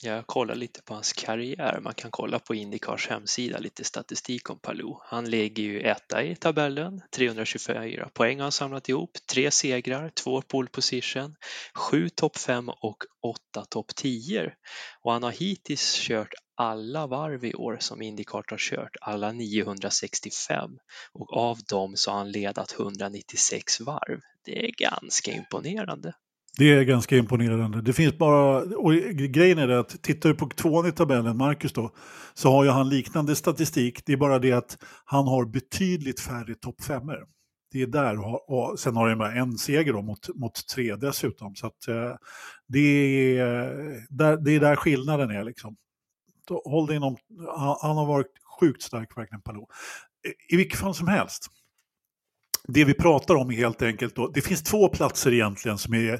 Jag kollar lite på hans karriär. Man kan kolla på Indycars hemsida lite statistik om Palou. Han ligger ju etta i tabellen, 324 poäng har han samlat ihop, tre segrar, två pole position, sju topp fem och åtta topp 10. Och han har hittills kört alla varv i år som Indycart har kört, alla 965 och av dem så har han ledat 196 varv. Det är ganska imponerande. Det är ganska imponerande. Det finns bara, och grejen är det att tittar du på tvåan i tabellen, Marcus då, så har ju han liknande statistik. Det är bara det att han har betydligt färre topp femmer. Det är där, och sen har han bara en seger då mot, mot tre dessutom. Så att, eh, det, är, där, det är där skillnaden är liksom. Håll dig inom, han har varit sjukt stark verkligen, Palou. I vilket fall som helst det vi pratar om är helt enkelt då, det finns två platser egentligen som är,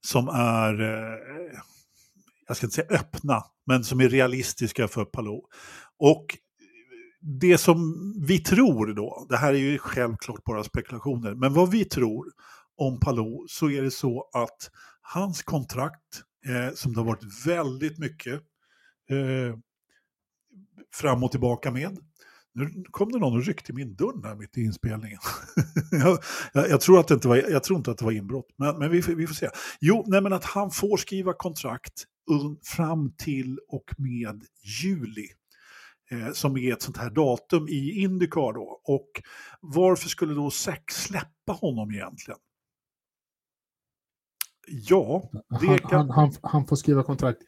som är eh, jag ska inte säga öppna, men som är realistiska för Palou. Och det som vi tror då, det här är ju självklart bara spekulationer, men vad vi tror om Palou så är det så att hans kontrakt, eh, som det har varit väldigt mycket eh, fram och tillbaka med, nu kom det någon och ryckte i min dörr här mitt i inspelningen. jag, jag, jag, tror att det inte var, jag tror inte att det var inbrott, men, men vi, vi får se. Jo, nej, men att han får skriva kontrakt fram till och med juli. Eh, som är ett sånt här datum i Indycar då. Och varför skulle då SEC släppa honom egentligen? Ja, det kan... Han, han, han får skriva kontrakt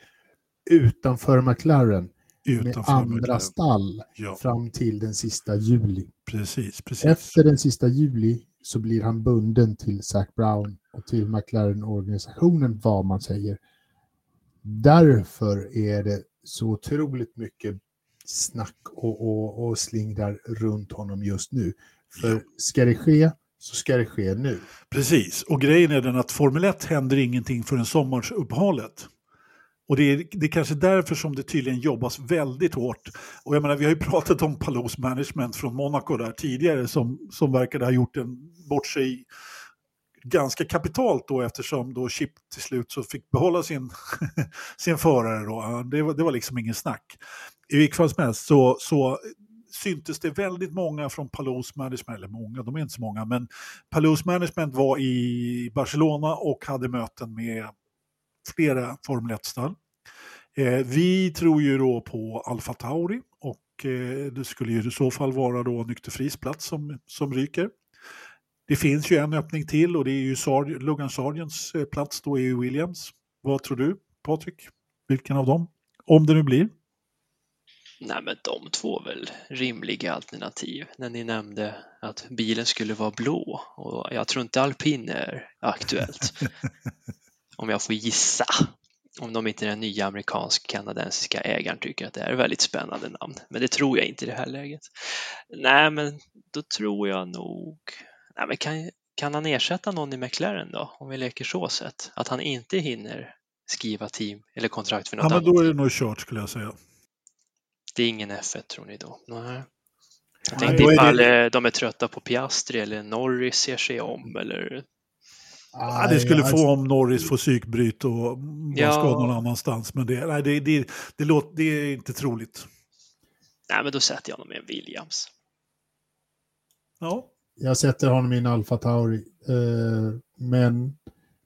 utanför McLaren med andra stall ja. fram till den sista juli. Precis, precis. Efter den sista juli så blir han bunden till Zac Brown och till McLaren-organisationen vad man säger. Därför är det så otroligt mycket snack och, och, och slingrar runt honom just nu. För ska det ske så ska det ske nu. Precis, och grejen är den att Formel 1 händer ingenting förrän sommaruppehållet. Och det är, det är kanske därför som det tydligen jobbas väldigt hårt. Och jag menar, vi har ju pratat om Palos management från Monaco där tidigare som, som verkade ha gjort en bort sig ganska kapitalt då eftersom då Chip till slut så fick behålla sin, sin förare. Då. Det, var, det var liksom ingen snack. I vilket fall som helst så, så syntes det väldigt många från Palos management, eller många, de är inte så många, men Palos management var i Barcelona och hade möten med flera Formel 1-stall. Eh, vi tror ju då på Alfa Tauri och eh, det skulle ju i så fall vara då Nykterfris plats som, som ryker. Det finns ju en öppning till och det är ju Sar Logan Sargents eh, plats då i Williams. Vad tror du Patrik? Vilken av dem? Om det nu blir? Nej men de två är väl rimliga alternativ när ni nämnde att bilen skulle vara blå och jag tror inte alpin är aktuellt. om jag får gissa. om de inte den nya amerikansk-kanadensiska ägaren tycker att det är ett väldigt spännande namn. Men det tror jag inte i det här läget. Nej, men då tror jag nog... Nej, men kan, kan han ersätta någon i McLaren då, om vi leker så sett? Att han inte hinner skriva team eller kontrakt för något ja, annat? men då är det nog kört skulle jag säga. Det är ingen F1 tror ni då? Nej. Jag Nej, tänkte är ifall det- de är trötta på Piastri eller Norris ser sig om eller Ja, det skulle få om Norris får psykbryt och Ja. ska någon annanstans. Men det, nej, det, det, det, låter, det är inte troligt. Nej, men då sätter jag honom med en Williams. Ja, Jag sätter honom i en Alfa Tauri, eh, men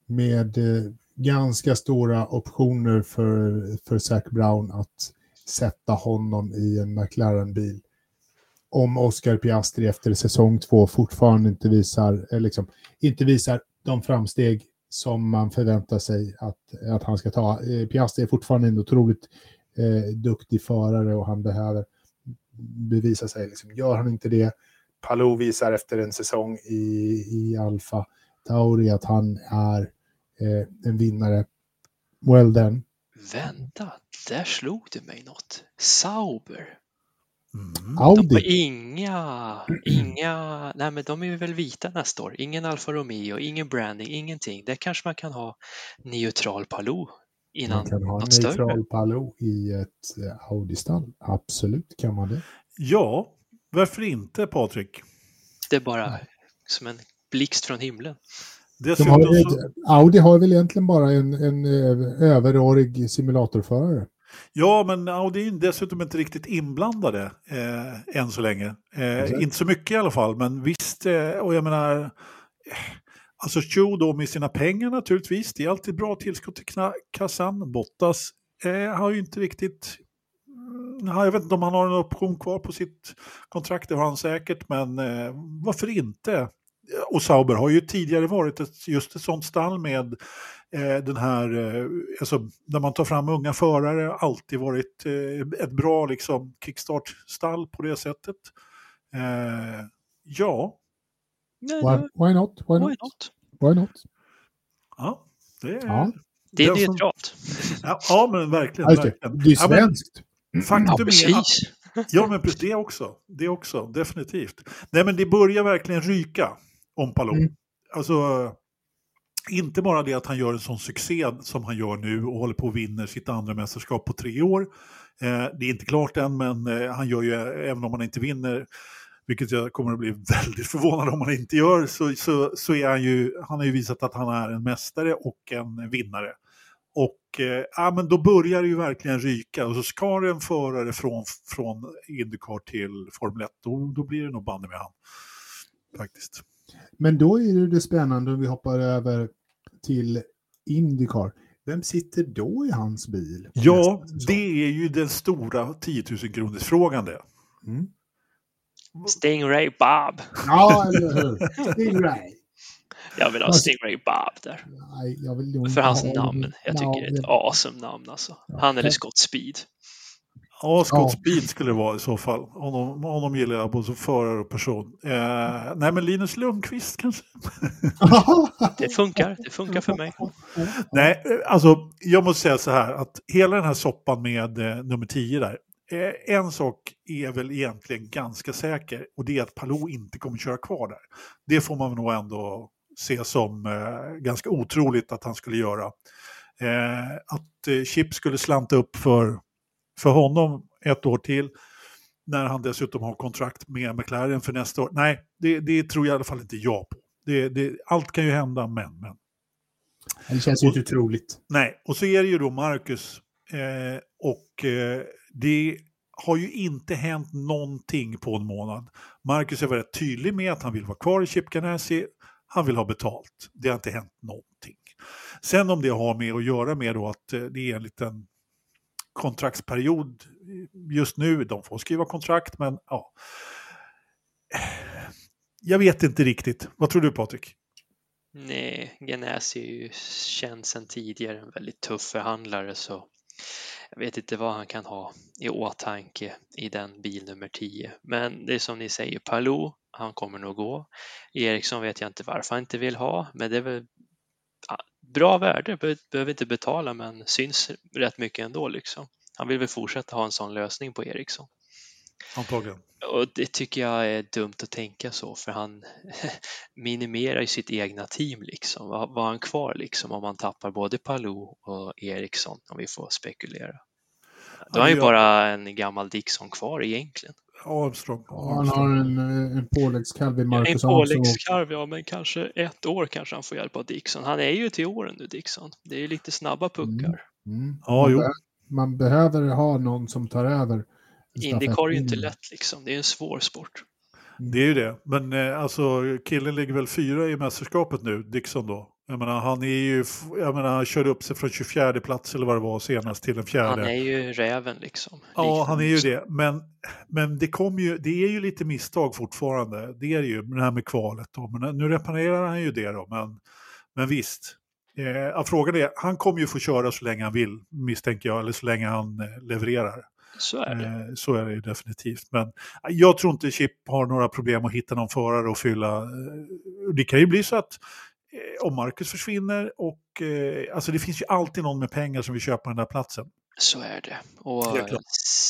med eh, ganska stora optioner för, för Zac Brown att sätta honom i en McLaren-bil. Om Oscar Piastri efter säsong två fortfarande inte visar, eh, liksom, inte visar de framsteg som man förväntar sig att, att han ska ta. Eh, Piastri är fortfarande en otroligt eh, duktig förare och han behöver bevisa sig. Liksom. Gör han inte det, Palou visar efter en säsong i, i Alfa Tauri att han är eh, en vinnare. Well then. Vänta, där slog det mig något. Sauber mm. De Audi. inga, inga, nej men de är väl vita nästa år. Ingen Alfa Romeo, ingen branding, ingenting. Där kanske man kan ha neutral Palou innan Man kan ha en något större. neutral Palou i ett eh, Audi-stall. Absolut kan man det. ja varför inte Patrik? Det är bara som en blixt från himlen. De har, så, Audi har väl egentligen bara en, en eh, överårig simulatorförare. Ja, men Audi är dessutom inte riktigt inblandade eh, än så länge. Eh, Exakt. inte så mycket i alla fall, men visst. Eh, och jag menar, eh, alltså Cho då med sina pengar naturligtvis. Det är alltid bra tillskott till kassan. Bottas eh, har ju inte riktigt mm, Ja, jag vet inte om han har en option kvar på sitt kontrakt, det har han säkert, men eh, varför inte? Och Sauber har ju tidigare varit ett, just ett sånt stall med den här, eh, alltså där man tar fram unga förare, alltid varit eh, ett bra liksom kickstart-stall på det sättet. Eh, ja, Nej, Why, nej, why not? Why why not? not? Why not? ja, det är... Ja. Det är neutralt. Ja, ja, men verkligen. Verkligen. det är svenskt. Ja, faktum är att precis. Ja, men precis, det också. Det också, definitivt. Nej, men det börjar verkligen ryka om Palou. Mm. Alltså, inte bara det att han gör en sån succé som han gör nu och håller på att vinna sitt andra mästerskap på tre år. Eh, det är inte klart än, men eh, han gör ju, eh, även om han inte vinner, vilket jag kommer att bli väldigt förvånad om han inte gör, så, så, så är han ju, han har ju visat att han är en mästare och en vinnare. Och eh, ja, men då börjar det ju verkligen ryka och så ska det en förare från, från Indycar till Formel 1, då, då blir det nog banne med han. Faktiskt. Men då är det det spännande om vi hoppar över till Indycar. Vem sitter då i hans bil? Ja, det är ju den stora 10 000 kronors frågan det. Mm. Stingray Bob. Ja, eller hur? Stingray. Jag vill ha Stingray Bob där. Nej, jag vill nog För hans ha namn. Jag Ja, tycker det är ett awesome namn alltså. Han eller Scott Speed. Ja, Scott Ja. Speed skulle det vara i så fall. Honom, honom gillar jag både som förare och person. Eh, nej, men Linus Lundqvist kanske? Det funkar. Det funkar för mig. Nej, eh, alltså jag måste säga så här att hela den här soppan med eh, nummer 10 där. Eh, en sak är väl egentligen ganska säker och det är att Palou inte kommer köra kvar där. Det får man nog ändå se som eh, ganska otroligt att han skulle göra. Eh, att eh, Chip skulle slanta upp för, för honom ett år till när han dessutom har kontrakt med McLaren för nästa år. Nej, det, det tror jag i alla fall inte jag på. Det, det, allt kan ju hända, men, men. Det känns ju inte troligt. Nej, och så är det ju då Marcus. Eh, och eh, det har ju inte hänt någonting på en månad. Marcus är väldigt tydlig med att han vill vara kvar i Chip Ganassi. Han vill ha betalt. Det har inte hänt någonting. Sen om det har med att göra med då att eh, det är en liten kontraktsperiod just nu. De får skriva kontrakt, men ja. Jag vet inte riktigt. Vad tror du Patrik? Nej, Genesi är ju känd sedan tidigare, en väldigt tuff förhandlare så jag vet inte vad han kan ha i åtanke i den bil nummer 10. Men det är som ni säger, Palou, han kommer nog gå. Eriksson vet jag inte varför han inte vill ha, men det är väl bra värde, behöver inte betala men syns rätt mycket ändå liksom. Han vill väl fortsätta ha en sån lösning på Ericsson. Antagligen. Och det tycker jag är dumt att tänka så för han minimerar ju sitt egna team liksom. Vad har han kvar liksom om man tappar både Palou och Ericsson om vi får spekulera? Då har han ju bara en gammal Dixon kvar egentligen. Armstrong. Armstrong. Han har en, en påläggskalv i Marcus En påläggskalv, ja, men kanske ett år kanske han får hjälp av Dixon. Han är ju till åren nu, Dixon. Det är ju lite snabba puckar. Mm. Mm. Ja, man, jo. Be man behöver ha någon som tar över. Indycar är ju inte lätt liksom. Det är en svår sport. Det är ju det. Men eh, alltså killen ligger väl fyra i mästerskapet nu, Dixon då. Jag menar, han är ju, jag menar, han körde upp sig från 24 plats eller vad det var senast till den fjärde. Han är ju räven liksom. Ja, han är ju det. Men, men det, kom ju, det är ju lite misstag fortfarande. Det är det ju, det här med kvalet. Då. Men nu reparerar han ju det då. Men, men visst, eh, frågan är, han kommer ju få köra så länge han vill, misstänker jag, eller så länge han eh, levererar. Så är det. Eh, så är det ju definitivt. Men jag tror inte Chip har några problem att hitta någon förare och fylla. Eh, det kan ju bli så att Eh, om Marcus försvinner och eh, alltså det finns ju alltid någon med pengar som vill köpa den där platsen. Så är det. Och det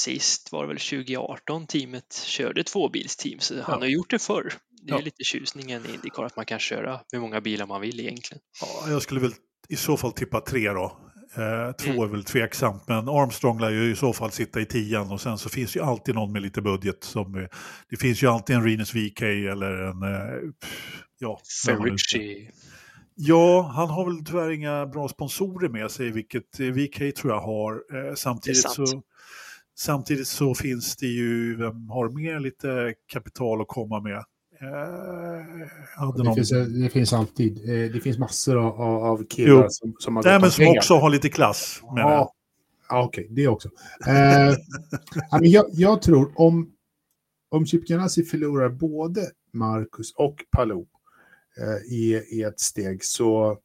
sist var det väl 2018 teamet körde tvåbilsteam, så ja. han har gjort det förr. Det är ja. lite tjusningen i Indycar att man kan köra hur många bilar man vill egentligen. Ja, jag skulle väl i så fall tippa tre då. Eh, två mm. är väl tveksamt, men Armstrong lär ju i så fall sitta i tian och sen så finns ju alltid någon med lite budget. Som, det finns ju alltid en Renus VK eller en... ja, Ferrucci. Ja, han har väl tyvärr inga bra sponsorer med sig, vilket VK tror jag har. Eh, samtidigt, så, samtidigt så finns det ju, vem har mer lite kapital att komma med? Eh, det, någon... finns, det, finns, alltid, eh, det finns massor av, av killar jo. som, som har Nej, men som pengar. också har lite klass. Ja, ja okej, okay, det också. Eh, jag, jag, tror om, om Chip Ganassi förlorar både Marcus och Palou Eh, i, i ett steg så,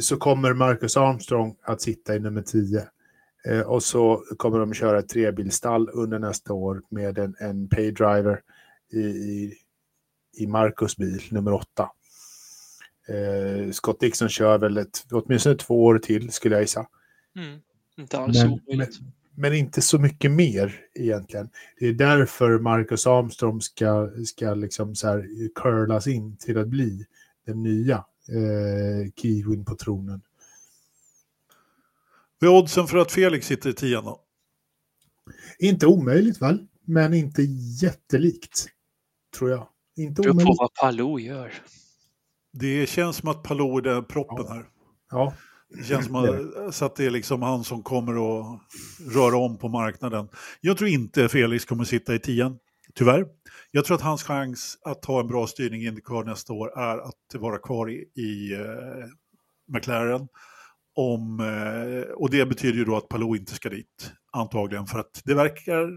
så kommer Marcus Armstrong att sitta i nummer 10. Eh, och så kommer de köra ett trebilstall under nästa år med en, en paydriver i, i, i Marcus bil, nummer 8. Eh, Scott Dixon kör väl ett, åtminstone två år till skulle jag gissa. Mm, inte alls men, men, men, inte så mycket mer egentligen. Det är därför Marcus Armstrong ska, ska liksom så här curlas in till att bli den nya eh, kiwin på tronen. Vad är oddsen för att Felix sitter i tian då? Inte omöjligt väl, men inte jättelikt. Tror jag. Inte Beror på vad Palou gör. Det känns som att Palou är den proppen ja. här. Ja, det känns som att, så att det är liksom han som kommer att röra om på marknaden. Jag tror inte Felix kommer sitta i tian, tyvärr. Jag tror att hans chans att ha en bra styrning i Indycar nästa år är att vara kvar i, i uh, McLaren. Om, uh, och det betyder ju då att Palou inte ska dit, antagligen. För att det verkar...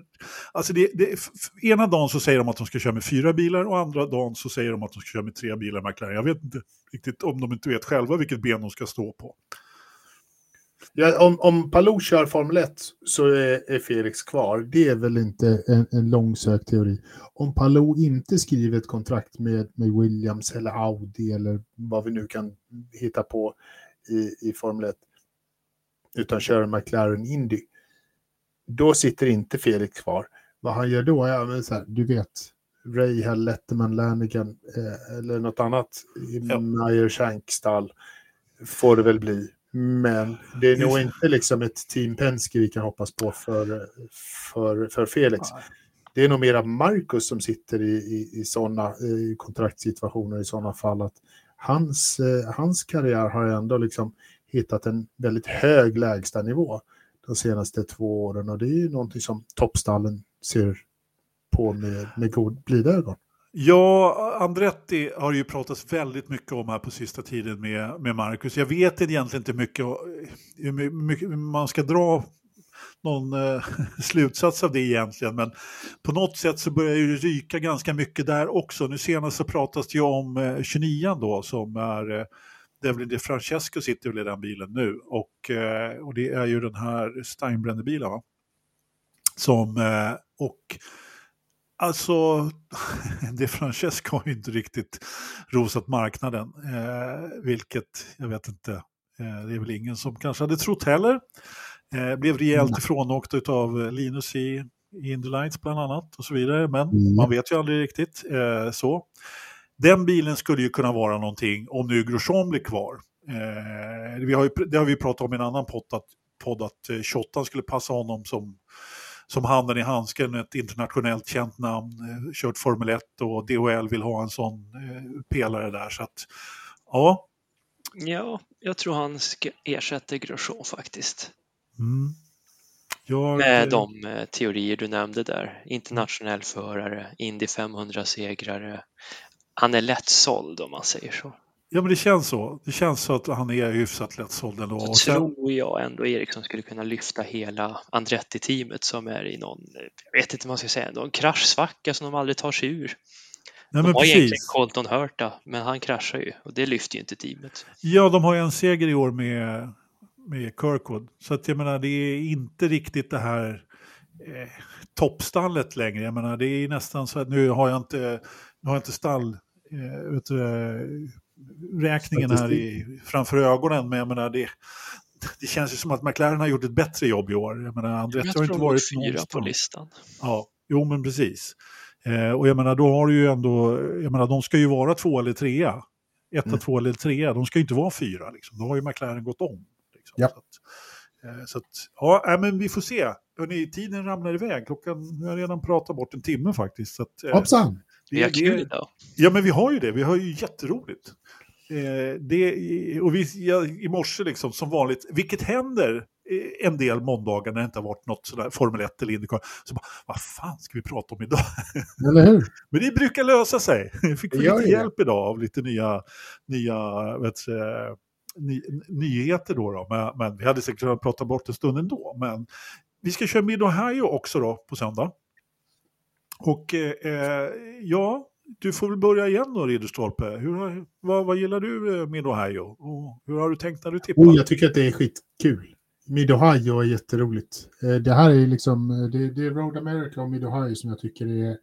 Alltså det, det, ena dagen så säger de att de ska köra med fyra bilar och andra dagen så säger de att de ska köra med tre bilar McLaren. Jag vet inte riktigt om de inte vet själva vilket ben de ska stå på. Ja, om, om Palou kör Formel 1 så är, är, Felix kvar. Det är väl inte en, en långsökt teori. Om Palou inte skriver ett kontrakt med, med Williams eller Audi eller vad vi nu kan hitta på i, i Formel 1 utan kör McLaren Indy, då sitter inte Felix kvar. Vad han gör då är så här, du vet, Ray Letterman, Lanigan eh, eller något annat i ja. Meyer Shank-stall får det väl bli. Men det är nog inte liksom ett team Penske vi kan hoppas på för, för, för Felix. Det är nog mera Marcus som sitter i, i, i sådana kontraktssituationer i sådana fall. att hans, eh, hans karriär har ändå liksom hittat en väldigt hög lägstanivå de senaste två åren och det är ju någonting som toppstallen ser på med, med god blida ögon. Ja, Andretti har ju pratats väldigt mycket om här på sista tiden med, med Marcus. Jag vet egentligen inte mycket hur eh, mycket man ska dra någon eh, slutsats av det egentligen, men på något sätt så börjar det ryka ganska mycket där också. Nu senast så pratas det ju om eh, 29 då som är eh, Devlin De Francesco sitter väl i den bilen nu och, eh, och det är ju den här Steinbrenner-bilen. Som, eh, och Alltså, det Francesco har ju inte riktigt rosat marknaden, eh, vilket jag vet inte, eh, det är väl ingen som kanske hade trott heller. Eh, blev rejält mm. ifrånåkt av Linus i, i Indy Lights bland annat och så vidare, men mm. man vet ju aldrig riktigt eh, så. Den bilen skulle ju kunna vara någonting om nu Grosjean blir kvar. Eh, vi har ju, det har vi pratat om i en annan podd att, podd att 28 eh, skulle passa honom som som handen i handsken, ett internationellt känt namn, eh, kört Formel 1 och DHL vill ha en sån eh, pelare där. Så att, ja. Ja, jag tror han ska ersätta Grosjean faktiskt. Mm. Jag... Med de eh, teorier du nämnde där. Internationell förare, Indy 500-segrare. Han är lättsåld om man säger så. Ja, men det känns så. Det känns så att han är hyfsat lättsåld ändå. Så sen... tror jag ändå Eriksson skulle kunna lyfta hela Andretti-teamet som är i någon, jag vet inte vad man ska säga, någon kraschsvacka som de aldrig tar sig ur. Nej, de har precis. egentligen Colton Hurta, men han kraschar ju och det lyfter ju inte teamet. Ja, de har ju en seger i år med, med Kirkwood. Så att jag menar, det är inte riktigt det här eh, toppstallet längre. Jag menar, det är nästan så att nu har jag inte, nu har jag inte stall eh, vet du, räkningen här i, framför ögonen, men jag menar det, det känns ju som att McLaren har gjort ett bättre jobb i år. Jag menar, Andretti har inte varit fyra på listan. Ja, jo men precis. Eh, och jag menar, då har du ju ändå, jag menar, de ska ju vara två eller trea. Etta, mm. två eller trea, de ska ju inte vara fyra. Liksom. Då har ju McLaren gått om. Liksom. Ja. Så att, eh, så att, ja, men vi får se. Hörrni, tiden ramlar iväg. Klockan, vi har redan pratat bort en timme faktiskt. Så att, eh, Hoppsan! Vi har kul idag. Ja, men vi har ju det. Vi har ju jätteroligt. Eh, det, och vi, ja, I morse, liksom, som vanligt, vilket händer eh, en del måndagar när det inte har varit något sådär Formel 1 eller Indycar. Så bara, vad fan ska vi prata om idag? Eller hur? Men det brukar lösa sig. Jag fick lite det. hjälp idag av lite nya, nya vet, ny, nyheter. Då, då. Men, men, vi hade säkert kunnat prata bort en stund ändå. Men vi ska köra Mid Ohio också då på söndag. Och eh, ja, du får väl börja igen då, Ridderstolpe. Hur, vad, vad gillar du eh, med Ohio? Och hur har du tänkt när du tippar? Oh, jag tycker att det är skitkul. Mid Ohio är jätteroligt. Eh, det här är liksom, eh, det, det är Road America och Mid Ohio som jag tycker är,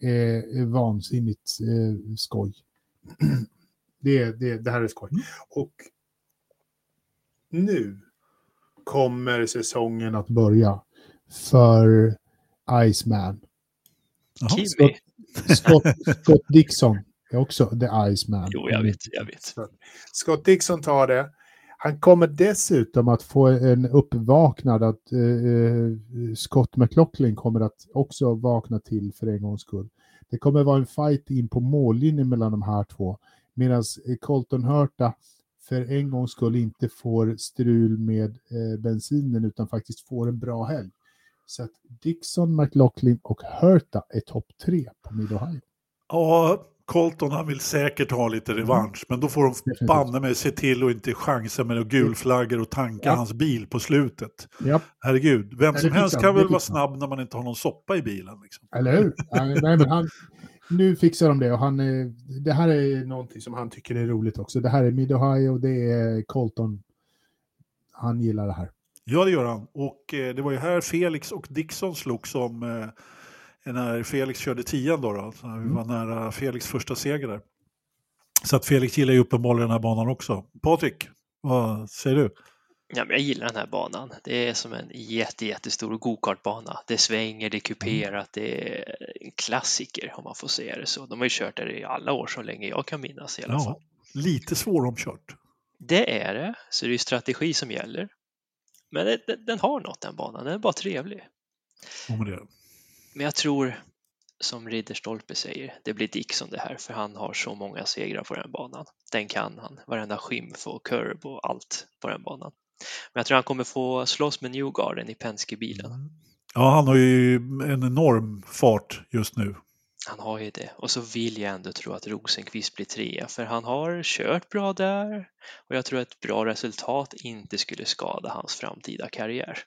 är, är vansinnigt eh, skoj. Det, det, det här är skoj. Mm. Och nu kommer säsongen att börja för Iceman. Scott, Scott Dixon är också The Iceman. Jo, jag vet, jag vet. Scott Dixon tar det. Han kommer dessutom att få en uppvaknad att eh, Scott McLaughlin kommer att också vakna till för en gångs skull. Det kommer vara en fight in på mållinjen mellan de här två. Medan Colton Hurta för en gångs skull inte får strul med eh, bensinen utan faktiskt får en bra helg. Så att Dixon, McLaughlin och Hurta är topp tre på Mid Ohio. Ja, Colton han vill säkert ha lite mm. revansch, men då får de banne mig se till att inte chansa med gulflaggor och tanka ja. hans bil på slutet. Ja. Herregud, vem som helst kan väl vara snabb när man inte har någon soppa i bilen. Liksom. Eller hur? Nej, men han, nu fixar de det och han, det här är någonting som han tycker är roligt också. Det här är Mid Ohio och det är Colton. Han gillar det här. Ja, det gör han. Och eh, det var ju här Felix och Dixon slog som eh, när Felix körde tian då. då så vi mm. var nära Felix första seger där. Så att Felix gillar ju uppenbarligen den här banan också. Patrik, vad säger du? Ja, men jag gillar den här banan. Det är som en jätte, jättestor gokartbana. Det svänger, det är kuperat, det är en klassiker om man får säga det så. De har ju kört där i alla år så länge jag kan minnas i alla ja, fall. Lite svåromkört. Det är det, så det är strategi som gäller. Men det, den har något den banan, den är bara trevlig. Men jag tror, som Ridderstolpe säger, det blir Dixon det här, för han har så många segrar på den banan. Den kan han, varenda skymf och curb och allt på den banan. Men jag tror han kommer få slåss med Newgarden i Penske-bilen. Mm. Ja, han har ju en enorm fart just nu. Han har ju det. Och så vill jag ändå tro att Rosenqvist blir trea, för han har kört bra där och jag tror att ett bra resultat inte skulle skada hans framtida karriär.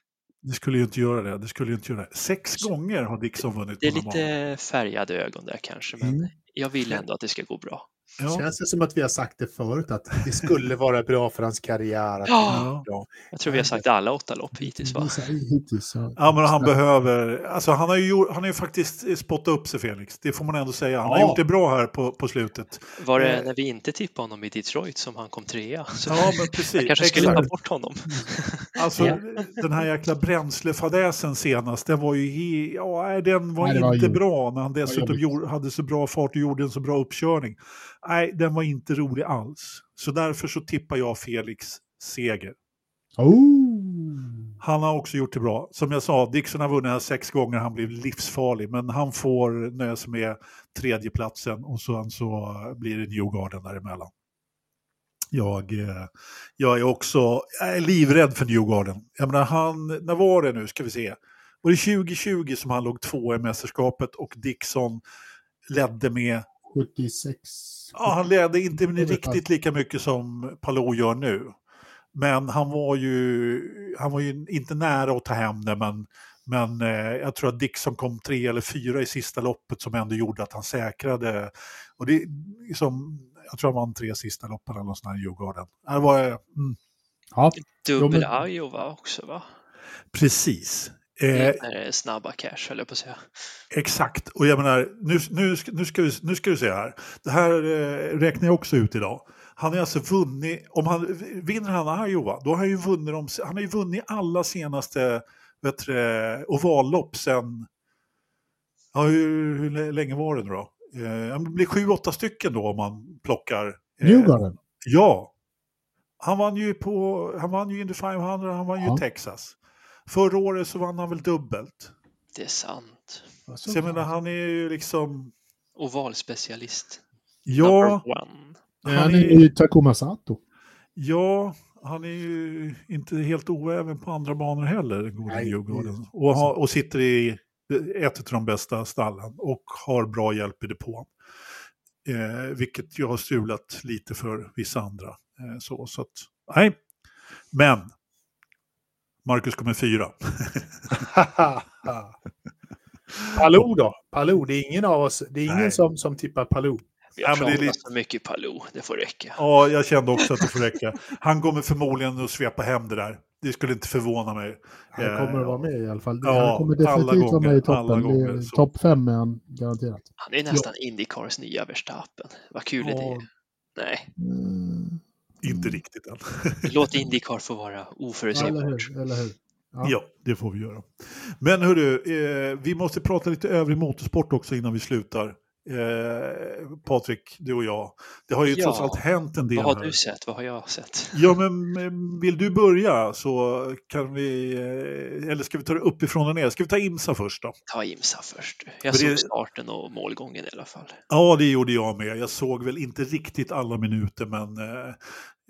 Det skulle ju inte göra det. Det skulle ju inte göra det. Sex så, gånger har Dixon vunnit. Det är lite färgade ögon där kanske, men mm. jag vill ändå att det ska gå bra. Ja. Känns det som att vi har sagt det förut, att det skulle vara bra för hans karriär? Att ja. bra. Jag tror vi har sagt alla åtta lopp hittills. Va? hittills ja. men han behöver, alltså han har ju, han har ju faktiskt spottat upp sig Felix, det får man ändå säga. Han ja. har gjort det bra här på, på slutet. Var det eh. när vi inte tippade honom i Detroit som han kom trea? Så ja, men precis. Jag kanske skulle ta bort honom. Alltså den här jäkla bränslefadäsen senast, den var ju, ja, den var Nej, inte var bra när han dessutom hade så bra fart och gjorde en så bra uppkörning nej, den var inte rolig alls. Så därför så tippar jag Felix seger. Oh. Han har också gjort det bra. Som jag sa, Dixon har vunnit här sex gånger, han blev livsfarlig. Men han får nöja sig med tredjeplatsen och sen så blir det Newgarden däremellan. Jag, eh, jag är också jag är livrädd för Newgarden. Jag menar, han, när var det nu, ska vi se. Var det 2020 som han låg två i mästerskapet och Dixon ledde med 76. Ja, han ledde inte riktigt lika mycket som Palou gör nu. Men han var ju, han var ju inte nära att ta hem det, men, men eh, jag tror att Dixon kom tre eller fyra i sista loppet som ändå gjorde att han säkrade. Och det, liksom, jag tror han vann tre sista loppen eller något sånt här i Djurgården. Det var, mm. ja. Dubbel Iowa också va? Precis. Eh, snabba cash höll jag på att säga. Exakt, och jag menar, nu, nu, nu, ska, vi, nu ska du se här. Det här eh, räknar jag också ut idag. Han har alltså vunnit, om han vinner han Iowa, då har han ju vunnit, de, han har ju vunnit alla senaste vet du, ovallopp sen, ja hur, hur länge var det nu då? Eh, det blir sju, åtta stycken då om man plockar. Eh, Newgarden? Ja. Han vann ju på, han vann ju Indy 500, han vann ju ja. Texas. Förra året så vann han väl dubbelt. Det är sant. Så jag menar, han är ju liksom... Ovalspecialist. Ja. Han, han är ju Takuma Sato. Ja, han är ju inte helt oäven på andra banor heller, gode Djurgården. Och, och sitter i ett av de bästa stallen och har bra hjälp i depån. Eh, vilket ju har strulat lite för vissa andra. Eh, så, så att, nej. Men Marcus kommer fyra. Palou då? Palou, det är ingen av oss, det är ingen som, som tippar Palou. Jag ja, det är lite... så mycket Palou, det får räcka. Ja, jag kände också att det får räcka. Han kommer förmodligen att svepa hem det där. Det skulle inte förvåna mig. Han kommer att vara med i alla fall. Ja, han kommer definitivt vara med i toppen. Topp fem är han garanterat. Han är nästan ja. Indycars nya Verstappen. Vad kul ja. är det? Nej. Mm. Inte riktigt än. Låt Indycar få vara oförutsägbart. Eller hur? Eller hur? Ja. ja. det får vi göra. Men hörru, eh, vi måste prata lite övrig motorsport också innan vi slutar. Eh, Patrik, du och jag. Det har ju ja. trots allt hänt en del. Vad har här. du sett? Vad har jag sett? Ja, men vill du börja så kan vi, eh, eller ska vi ta det uppifrån och ner? Ska vi ta IMSA först då? Ta IMSA först. Jag För såg det... starten och målgången i alla fall. Ja, det gjorde jag med. Jag såg väl inte riktigt alla minuter, men eh,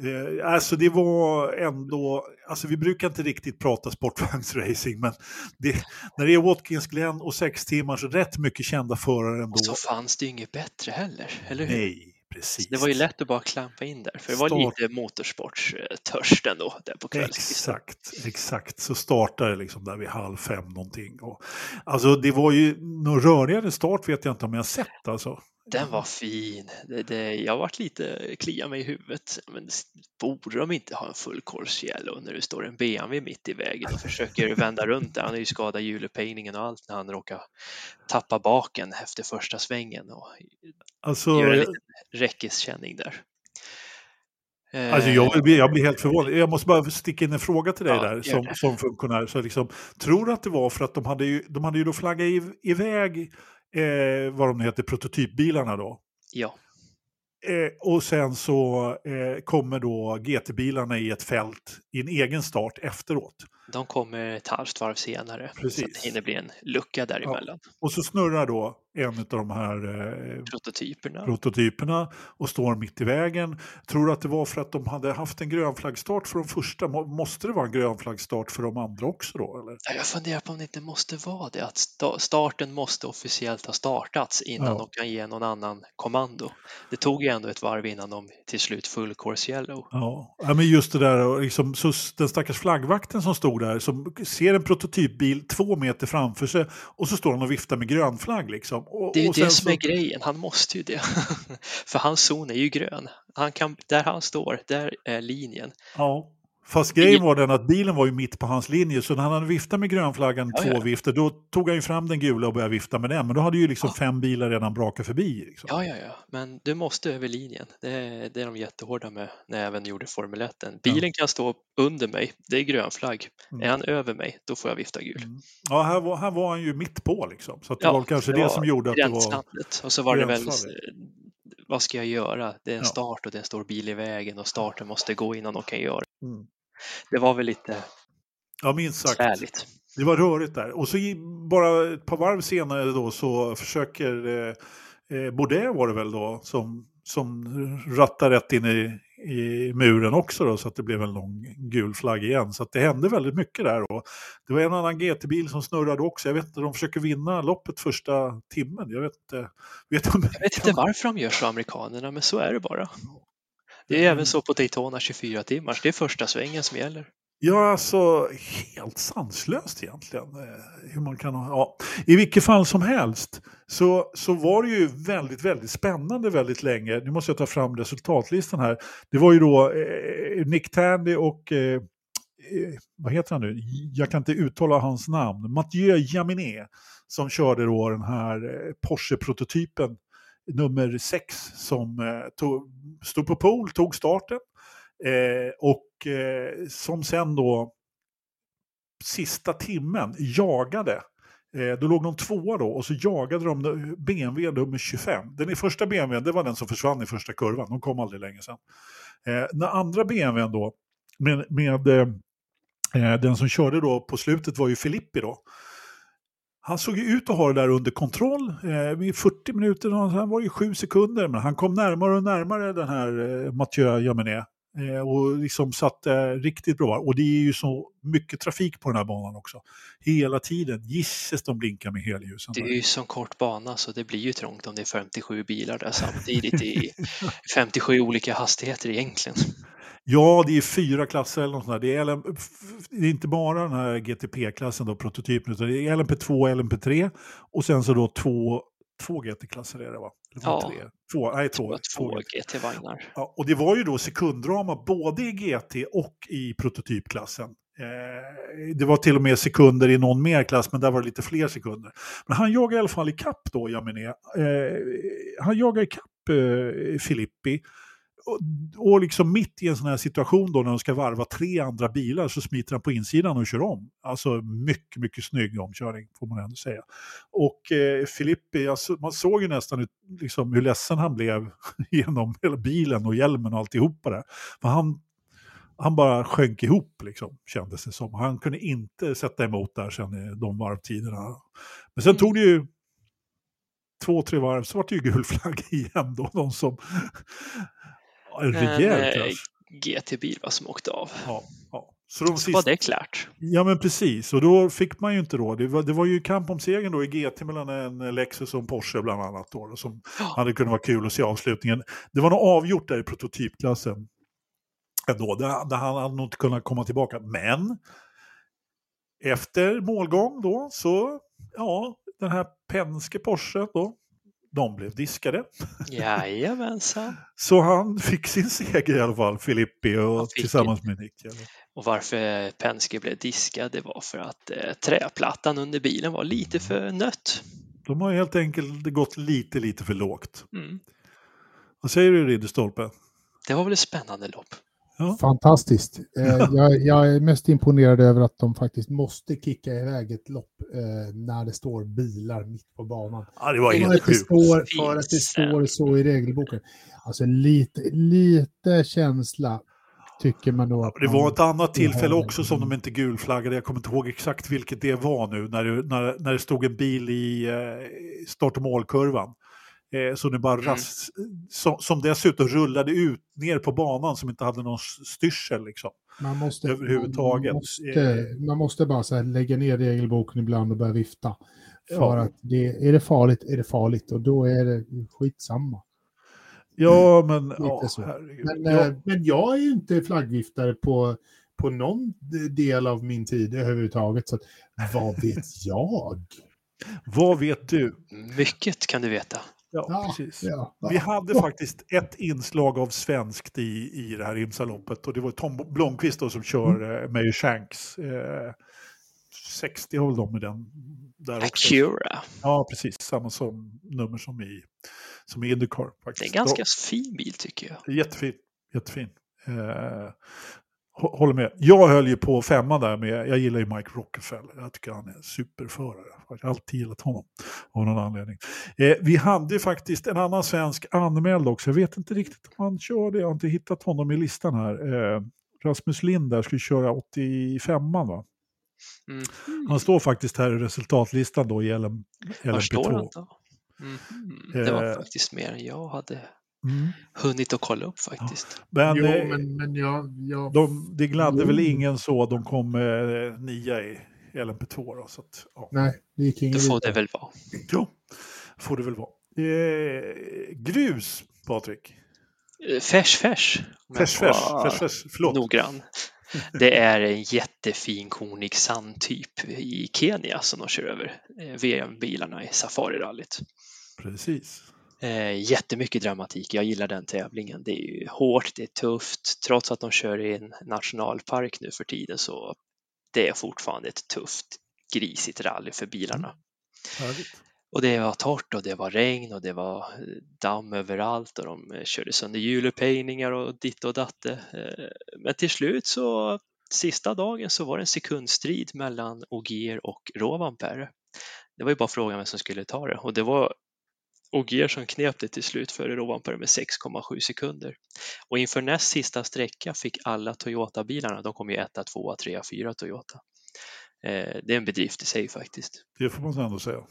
Eh, alltså det var ändå, alltså vi brukar inte riktigt prata sportvagnsracing men det, när det är Watkins Glen och sex timmar så rätt mycket kända förare ändå. Och så fanns det ju inget bättre heller, eller hur? Nej, precis. Det var ju lätt att bara klampa in där, för det var Start... lite motorsportstörst ändå där på kvällskvisten. Exakt, exakt. Så startade det liksom där vid halv fem någonting. Och, alltså det var ju någon rörigare start vet jag inte om jag sett alltså. Den var fin. Det, det, jag varit lite klia mig i huvudet. Men borde de inte ha en full yellow när det står en BMW mitt i vägen och försöker vända runt där? Han har ju skadat hjulupphängningen och allt när han råkar tappa baken efter första svängen och alltså, gör en liten räckeskänning där. Alltså jag, blir, jag blir helt förvånad. Jag måste bara sticka in en fråga till dig ja, där som, som funktionär. Så liksom, tror du att det var för att de hade ju, de hade ju då flaggat iväg eh, vad de heter, prototypbilarna då. Ja. Eh, och sen så eh, kommer då GT-bilarna i ett fält i en egen start efteråt. De kommer ett halvt varv senare. Precis. Så det hinner bli en lucka däremellan. Ja. Och så snurrar då en av de här eh, prototyperna. prototyperna och står mitt i vägen. Tror du att det var för att de hade haft en grönflaggstart för de första? Måste det vara en grönflaggstart för de andra också då? Eller? Jag funderar på om det inte måste vara det, att starten måste officiellt ha startats innan ja. de kan ge någon annan kommando. Det tog ju ändå ett varv innan de till slut full course yellow. Ja, men just det där, liksom, så den stackars flaggvakten som stod stod där som ser en prototypbil två meter framför sig och så står han och viftar med grön flagg. Liksom. Och, det är ju det som så... är grejen, han måste ju det. För hans zon är ju grön. Han kan, där han står, där är linjen. Ja. Fast grejen var den att bilen var ju mitt på hans linje, så när han hade viftat med grönflaggan ja, två ja. vifter, då tog han ju fram den gula och började vifta med den. Men då hade ju liksom Ja. fem bilar redan brakat förbi. Liksom. Ja, ja, ja, men du måste över linjen. Det är, det är de jättehårda med när jag även gjorde Formel 1. Bilen kan stå under mig, det är grön flagg. Mm. Är han över mig, då får jag vifta gul. Mm. Ja, här var, här var han ju mitt på liksom. Så det var kanske det, det var som gjorde att det var... Och så var det väl, vad ska jag göra? Det är en Ja. start och det är en stor bil i vägen och starten måste gå innan de kan göra. Mm. Det var väl lite Ja, minst sagt. ärligt. Det var rörigt där. Och så bara ett par varv senare då så försöker eh, eh, Baudet var det väl då som, som rattar rätt in i, i muren också då så att det blev en lång gul flagg igen. Så det hände väldigt mycket där. Och det var en annan GT-bil som snurrade också. Jag vet inte, de försöker vinna loppet första timmen. Jag vet inte. Vet Jag vet inte varför de gör så, amerikanerna, men så är det bara. Det är även så på Daytona 24 timmar. Det är första svängen som gäller. Ja, alltså helt sanslöst egentligen. Eh, hur man kan ha, ja. I vilket fall som helst så, så var det ju väldigt, väldigt spännande väldigt länge. Nu måste jag ta fram resultatlistan här. Det var ju då eh, Nick Tandy och eh, eh vad heter han nu? Jag kan inte uttala hans namn. Mathieu Jaminet som körde då den här eh, Porsche-prototypen nummer 6 som eh, tog, stod på pol, tog starten. Eh, och eh, som sen då sista timmen jagade. Eh, då låg de tvåa då och så jagade de BMW nummer 25. Den i första BMW det var den som försvann i första kurvan, de kom aldrig längre sen. Eh, den andra BMW då med, med eh, eh, den som körde då på slutet var ju Filippi då. Han såg ju ut att ha det där under kontroll. Eh, vid 40 minuter sen var ju 7 sekunder, men han kom närmare och närmare den här eh, Mathieu Jaminet. Eh, och liksom satte eh, riktigt bra. Och det är ju så mycket trafik på den här banan också. Hela tiden. Gisses de blinkar med helljusen. Det är ju så kort bana så det blir ju trångt om det är 57 bilar där samtidigt i 57 olika hastigheter egentligen. Ja, det är fyra klasser eller något sånt. Det är, LM, det är inte bara den här GTP-klassen då, prototypen, utan det är LMP2 och LMP3 och sen så då två, två GT-klasser är det va? Eller Ja. tre? Två, nej, två. Två, två GT-vagnar. Ja, och det var ju då sekunddrama både i GT och i prototypklassen. Eh, det var till och med sekunder i någon mer klass, men där var det lite fler sekunder. Men han jagade i alla fall i kapp då, Jaminet. Eh, han jagade i kapp eh, Filippi. Och, liksom mitt i en sån här situation då när de ska varva tre andra bilar så smiter han på insidan och kör om. Alltså mycket, mycket snygg omkörning får man ändå säga. Och eh, Filippi, alltså, man såg ju nästan ut, liksom, hur ledsen han blev genom hela bilen och hjälmen och alltihopa där. För han, han bara sjönk ihop liksom, kändes det som. Han kunde inte sätta emot där sen de varvtiderna. Men sen tog det ju två, tre varv så var det ju gul flagg igen då. De som... En rejäl eh, krasch. GT-bil som åkte av. Ja, ja. Så de Så sista... var det klart. Ja men precis, och då fick man ju inte då. Det var, det var ju kamp om segern då i GT mellan en Lexus och en Porsche bland annat då. Som Ja. hade kunnat vara kul att se avslutningen. Det var nog avgjort där i prototypklassen. Ändå, där, där han hade nog inte kunnat komma tillbaka. Men efter målgång då så, ja, den här Penske Porsche då, de blev diskade. Jajamensan. Så han fick sin seger i alla fall, Filippi, och tillsammans med Nick. Och varför Penske blev diskad, det var för att eh, träplattan under bilen var lite för nött. De har helt enkelt gått lite, lite för lågt. Mm. Vad säger du Ridderstolpe? Det var väl ett spännande lopp. Fantastiskt. Eh, jag, jag är mest imponerad över att de faktiskt måste kicka iväg ett lopp eh, när det står bilar mitt på banan. Ja, det var helt sjukt. står, för att det står så i regelboken. Alltså lite, lite känsla tycker man då. Det var ett annat tillfälle också som de inte gulflaggade. Jag kommer inte ihåg exakt vilket det var nu. När det, när, när det stod en bil i eh, start och målkurvan. Eh, så det bara Mm. rast, som, som dessutom rullade ut ner på banan som inte hade någon styrsel. Liksom. man måste, överhuvudtaget. Man måste, man måste bara så här, lägga ner regelboken ibland och börja vifta. För Ja. att det, är det farligt, är det farligt och då är det skitsamma. Ja, men... Ja. Men, ja, eh, men jag är ju inte flaggviftare på, på någon del av min tid överhuvudtaget. Så vad vet jag? Vad vet du? Mycket kan du veta. Ja, ja precis. Ja, ja, Vi hade faktiskt ett inslag av svenskt i, i det här Imsaloppet och det var Tom Blomqvist som kör mm. eh, Mayer Shanks. Eh, 60 har väl de med den. Där Acura. Ja, precis. Samma som, nummer som i, som i Indycar. Faktiskt. Det är en ganska Då, fin bil tycker jag. Jättefin. jättefin. Eh, håller med. Jag höll ju på femman där med, jag gillar ju Mike Rockefeller. Jag tycker han är en superförare. Jag har alltid gillat honom av någon anledning. Eh, vi hade ju faktiskt en annan svensk anmäld också. Jag vet inte riktigt om han körde, jag har inte hittat honom i listan här. Eh, Rasmus Lind där skulle köra 85an va? Mm. Han står faktiskt här i resultatlistan då i LM, LMP2. Var står han då? Mm. Det var eh, faktiskt mer än jag hade mm. hunnit att kolla upp faktiskt. Men, jo, eh, men, men jag, jag... De, det gladde jo. väl ingen så, de kom eh, nia i LMP2 då. Så att, ja. Nej, det gick ingen Då får det väl vara. Ja, får det väl vara. Eh, grus, Patrik. Färs, färs. Färs, färs, färs, färs, förlåt. Noggrann. Det är en jättefin kornig sandtyp i Kenya som de kör över eh, VM-bilarna i Safari-rallyt. Precis. Eh, jättemycket dramatik. Jag gillar den tävlingen. Det är ju hårt, det är tufft. Trots att de kör i en nationalpark nu för tiden så det är fortfarande ett tufft, grisigt rally för bilarna. Mm. Och det var torrt och det var regn och det var eh, damm överallt och de eh, körde sönder hjulupphängningar och ditt och datte. Eh, men till slut så sista dagen så var det en sekundstrid mellan Ogier och Rovanperä. Det var ju bara frågan vem som skulle ta det och det var Ogier som knep det till slut före Rovanperä med 6,7 sekunder. Och inför näst sista sträcka fick alla Toyota-bilarna, de kom ju etta, tvåa, trea, fyra Toyota. Det är en bedrift i sig faktiskt. Det får man ändå säga.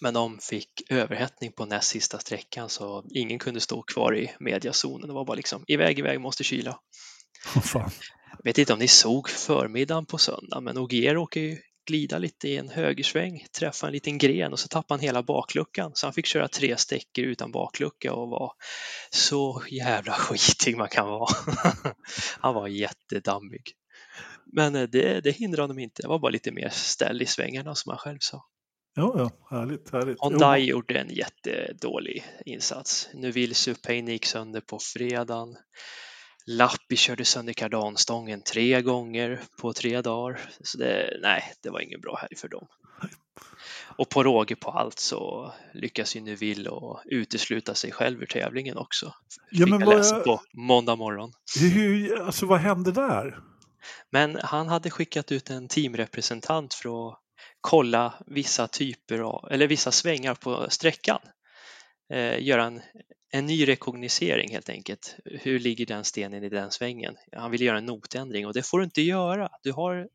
Men de fick överhettning på näst sista sträckan så ingen kunde stå kvar i mediazonen. Det var bara liksom iväg, iväg, måste kyla. Oh, Jag vet inte om ni såg förmiddagen på söndag, men Ogier åker ju glida lite i en högersväng, träffa en liten gren och så tappade han hela bakluckan. Så han fick köra tre sträckor utan baklucka och var så jävla skitig man kan vara. han var jättedammig. Men eh, det, det hindrade honom inte. Det var bara lite mer ställ i svängarna som han själv sa. Ja, ja, härligt, härligt. Hyundai jo. gjorde en jättedålig insats. Nuvils upphängning gick sönder på fredagen. Lappi körde sönder kardanstången tre gånger på tre dagar. Så det, nej, det var ingen bra helg för dem. Och på råge på allt så lyckas ju Nuville och utesluta sig själv ur tävlingen också. Ja, men vad... läsa på måndag morgon. Hur, alltså vad hände där? Men han hade skickat ut en teamrepresentant för att kolla vissa typer av, eller vissa svängar på sträckan. Eh, göra en, en ny rekognosering helt enkelt. Hur ligger den stenen i den svängen? Han vill göra en notändring och det får du inte göra. Du har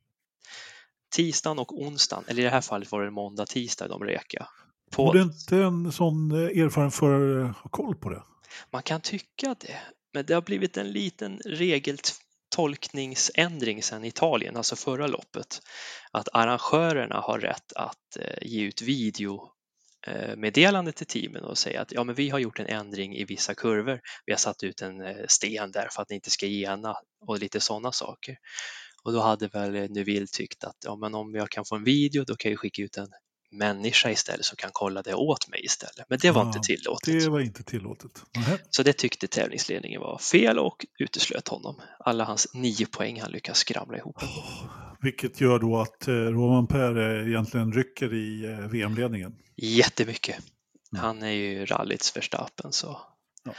tisdagen och onsdagen, eller i det här fallet var det måndag, tisdag de reka. På... Borde inte en sån eh, erfaren förare ha koll på det? Man kan tycka det, men det har blivit en liten regel tolkningsändring sedan Italien, alltså förra loppet, att arrangörerna har rätt att eh, ge ut Eh, meddelande till teamen och säga att ja, men vi har gjort en ändring i vissa kurvor. Vi har satt ut en eh, sten där för att ni inte ska gena och lite sådana saker. Och då hade väl eh, Nuville tyckt att ja, men om jag kan få en video då kan jag skicka ut en människa istället som kan kolla det åt mig istället. Men det var ja, inte tillåtet. Det var inte tillåtet. Mm. Så det tyckte tävlingsledningen var fel och uteslöt honom. Alla hans nio poäng han lyckas skramla ihop. Oh, vilket gör då att eh, Roman Per egentligen rycker i eh, VM-ledningen. Jättemycket. Mm. Han är ju rallyts Verstappen så ja.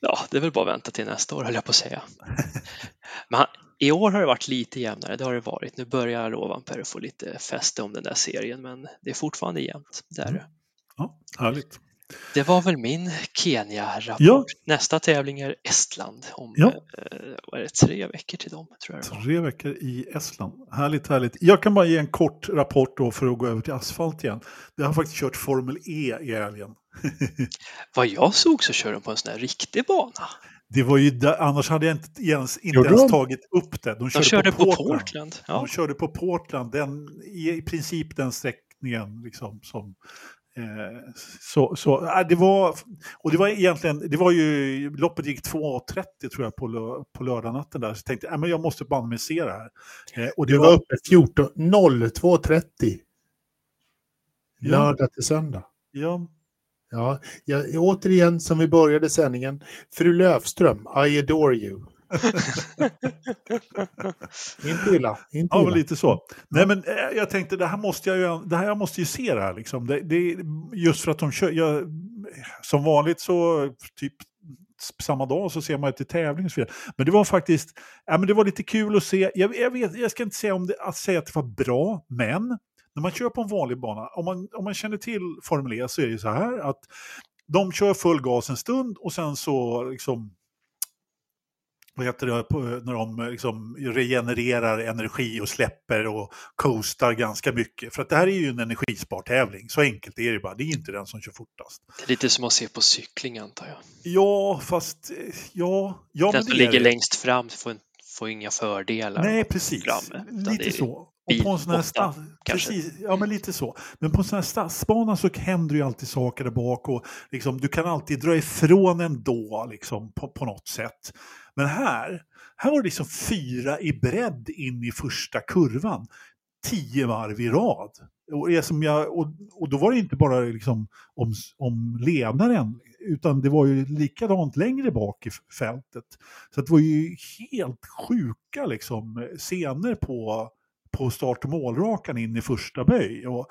ja, det är väl bara att vänta till nästa år höll jag på att säga. Men han, i år har det varit lite jämnare, det har det varit. Nu börjar Rovanperä få lite fäste om den där serien, men det är fortfarande jämnt. Där. Mm. Ja, härligt. Det var väl min Kenya-rapport. Ja. Nästa tävling är Estland om ja. eh, det, tre veckor till dem. Tror jag tre veckor i Estland. Härligt, härligt. Jag kan bara ge en kort rapport då för att gå över till asfalt igen. Det har faktiskt kört Formel E i helgen. Vad jag såg så kör de på en sån här riktig bana. Det var ju där, annars hade jag inte ens, inte ens tagit upp det. De körde, de körde på, Portland. På Portland ja. De körde på Portland, den, i, i princip den sträckningen liksom, som Eh, så, så äh, det var, och det var egentligen, det var ju, loppet gick 2.30 tror jag på, lö, på lördagnatten där, så jag tänkte, äh, men jag måste banne mig se det här. Eh, och det du var, var uppe 14, 02.30. Lördag till söndag. Ja. Ja, jag, återigen som vi började sändningen, fru Löfström, I adore you. inte illa. Inte ja, men lite så. Nej, men eh, jag tänkte, det här måste jag ju, det här, jag måste ju se det här. Liksom. Det, det, just för att de kör, jag, som vanligt så typ samma dag så ser man till tävling och så vidare. Men det var faktiskt, ja, men det var lite kul att se. Jag, jag, vet, jag ska inte säga om det, att säga att det var bra, men när man kör på en vanlig bana, om man, om man känner till Formel E så är det så här att de kör full gas en stund och sen så liksom vad heter det, när de liksom regenererar energi och släpper och coastar ganska mycket. För att det här är ju en energispartävling, så enkelt är det bara. Det är inte den som kör fortast. Det är lite som att se på cykling antar jag. Ja, fast ja. ja den som ligger det. längst fram får, får inga fördelar. Nej, precis. Fram, lite så. Och på en sån här stads, precis, ja men lite så. Men på en sån här stadsbana så händer ju alltid saker där bak och liksom, du kan alltid dra ifrån ändå liksom, på, på något sätt. Men här, här var det liksom fyra i bredd in i första kurvan. Tio varv i rad. Och, som jag, och, och då var det inte bara liksom om, om ledaren, utan det var ju likadant längre bak i fältet. Så det var ju helt sjuka liksom, scener på, på start och målrakan in i första böj. Och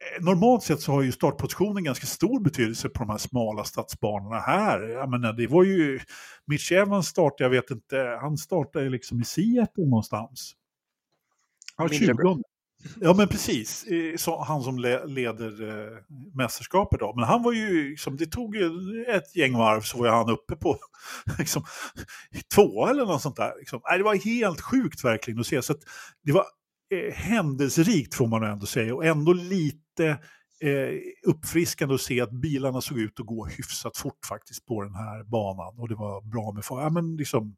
Eh, normalt sett så har ju startpositionen ganska stor betydelse på de här smala stadsbanorna här. Jag menar, det var ju Mitch Evans start, jag vet inte, han startade liksom i Seattle någonstans. Ja, 20. Ja men precis, så, han som le, leder eh, mästerskapet då. Men han var ju, liksom, det tog ju ett gäng varv så var han uppe på liksom, två eller något sånt där. Liksom. Det var helt sjukt verkligen att se. Så att det var eh, händelserikt får man ändå säga och ändå lite eh, uppfriskande att se att bilarna såg ut att gå hyfsat fort faktiskt på den här banan och det var bra med fart. Ja, men liksom,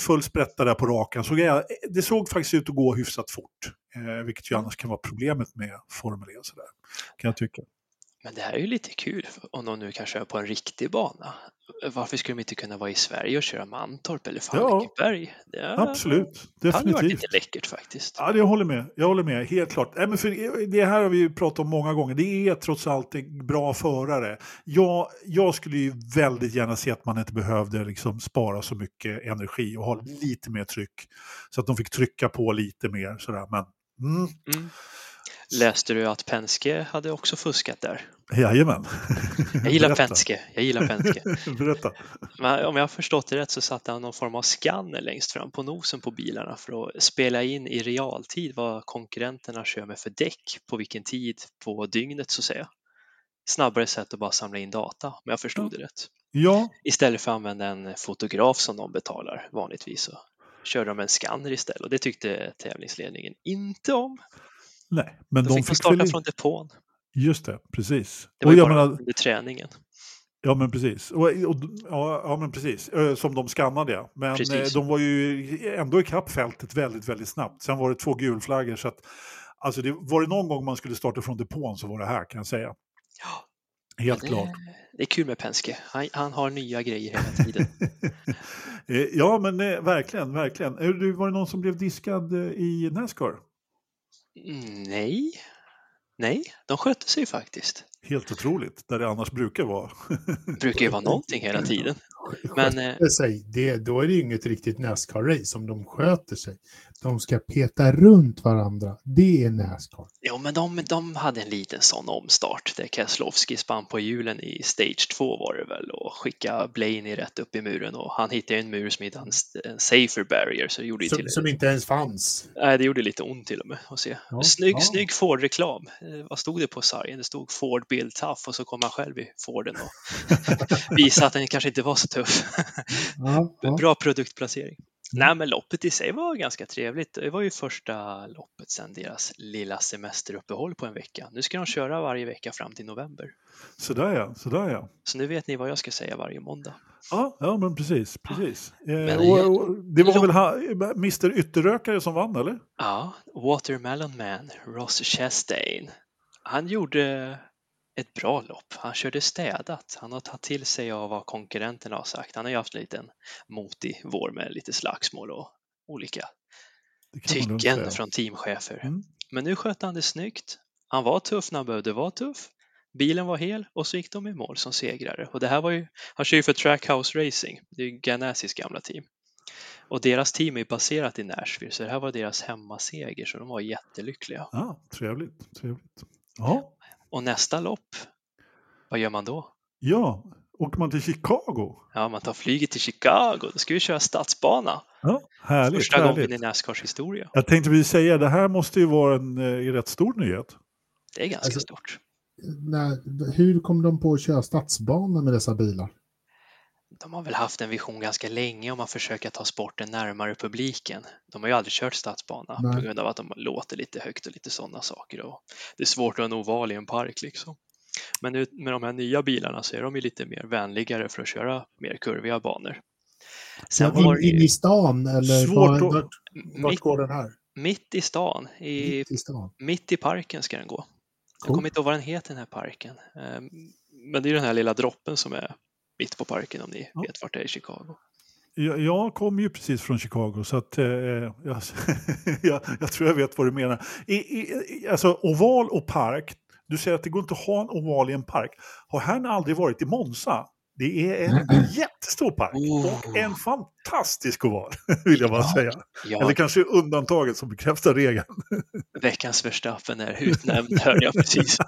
full sprätta där på rakan. Så jag, det såg faktiskt ut att gå hyfsat fort, eh, vilket ju annars kan vara problemet med Formel E. Sådär, kan jag tycka. Men det här är ju lite kul om de nu kan köra på en riktig bana. Varför skulle de inte kunna vara i Sverige och köra Mantorp eller Falkenberg? Ja, absolut, definitivt. Det hade varit lite läckert faktiskt. Ja, jag håller med. Jag håller med, helt klart. Nej, men för det här har vi ju pratat om många gånger. Det är trots allt en bra förare. Jag, jag skulle ju väldigt gärna se att man inte behövde liksom spara så mycket energi och ha lite mer tryck. Så att de fick trycka på lite mer. Sådär. Men, mm. Mm. Läste du att Penske hade också fuskat där? Jajamän. Jag gillar Penske. Jag gillar Penske. Berätta. Men om jag har förstått det rätt så satte han någon form av skanner längst fram på nosen på bilarna för att spela in i realtid vad konkurrenterna kör med för däck på vilken tid på dygnet så att säga. Snabbare sätt att bara samla in data om jag förstod det rätt. Ja. Istället för att använda en fotograf som de betalar vanligtvis så körde de en skanner istället och det tyckte tävlingsledningen inte om. Nej, men Då de fick de starta från depån. Just det, precis. Det var och jag bara menar, under träningen. Ja men precis. Och, och, ja, ja, men precis. Som de skannade ja. Men precis. de var ju ändå i fältet väldigt, väldigt snabbt. Sen var det två gulflaggor så att alltså det, var det någon gång man skulle starta från depån så var det här kan jag säga. Ja. Helt ja, det, klart. Det är kul med Penske. Han, han har nya grejer hela tiden. ja men verkligen, verkligen. Var det någon som blev diskad i Nascar? Mm, nej, nej, de skötte sig faktiskt. Helt otroligt, där det annars brukar vara. Det brukar ju vara någonting hela tiden. Men, eh, sig, det, då är det inget riktigt Nascar-race om de sköter sig. De ska peta runt varandra. Det är Nascar. Jo, men de, de hade en liten sån omstart där Keselowski spann på hjulen i Stage 2 var det väl och skickade Blaney rätt upp i muren och han hittade en mur som hittade en safer barrier. Så det gjorde som, till som inte ens fanns. Nej, det gjorde lite ont till och med att se. Ja, snygg, ja. snygg Ford-reklam. Eh, vad stod det på sargen? Det stod Ford Build Tough och så kom han själv i Forden och visade att den kanske inte var så tuff. Ja, Bra produktplacering. Mm. Nej, men loppet i sig var ganska trevligt. Det var ju första loppet sedan deras lilla semesteruppehåll på en vecka. Nu ska de köra varje vecka fram till november. Sådär ja, sådär ja. Så nu vet ni vad jag ska säga varje måndag. Ja, ja men precis. precis. Ja, eh, och, och, det var väl ha, Mr Ytterrökare som vann, eller? Ja, Watermelon Man, Ross Chastain. han gjorde ett bra lopp. Han körde städat. Han har tagit till sig av vad konkurrenterna har sagt. Han har ju haft en liten motig vår med lite slagsmål och olika tycken från teamchefer. Mm. Men nu skötte han det snyggt. Han var tuff när han behövde vara tuff. Bilen var hel och så gick de i mål som segrare. Och det här var ju, han kör ju för Trackhouse Racing, det är ju Ganasis gamla team. Och deras team är baserat i Nashville, så det här var deras hemmaseger, så de var jättelyckliga. Ja, trevligt, trevligt. Ja. Och nästa lopp, vad gör man då? Ja, åker man till Chicago? Ja, man tar flyget till Chicago. Då ska vi köra stadsbana. Ja, härligt. Första härligt. gången i Nascars historia. Jag tänkte vi säga, det här måste ju vara en eh, rätt stor nyhet. Det är ganska alltså, stort. När, hur kom de på att köra stadsbana med dessa bilar? De har väl haft en vision ganska länge om att försöka ta sporten närmare publiken. De har ju aldrig kört stadsbana Nej. på grund av att de låter lite högt och lite sådana saker. Och det är svårt att ha en oval i en park liksom. Men nu med de här nya bilarna så är de ju lite mer vänligare för att köra mer kurviga banor. Sen in, in, i stan eller Svårt var, vart, vart går den här? Mitt i stan. I, mitt i, stan. Mitt i parken ska den gå. Cool. Jag kommer inte ihåg vad den heter den här parken. Ehm, men det är den här lilla droppen som är mitt på parken om ni ja. vet vart det är i Chicago. Jag, jag kom ju precis från Chicago så att eh, jag, jag, jag, tror jag vet vad du menar. I, i, alltså oval och park, du säger att det går inte att ha en oval i en park. Har han aldrig varit i Monza? Det är en jättestor park oh. och en fantastisk oval, vill jag bara ja, säga. Ja. Eller kanske undantaget som bekräftar regeln. Veckans Verstappen är utnämnd, hörde jag precis.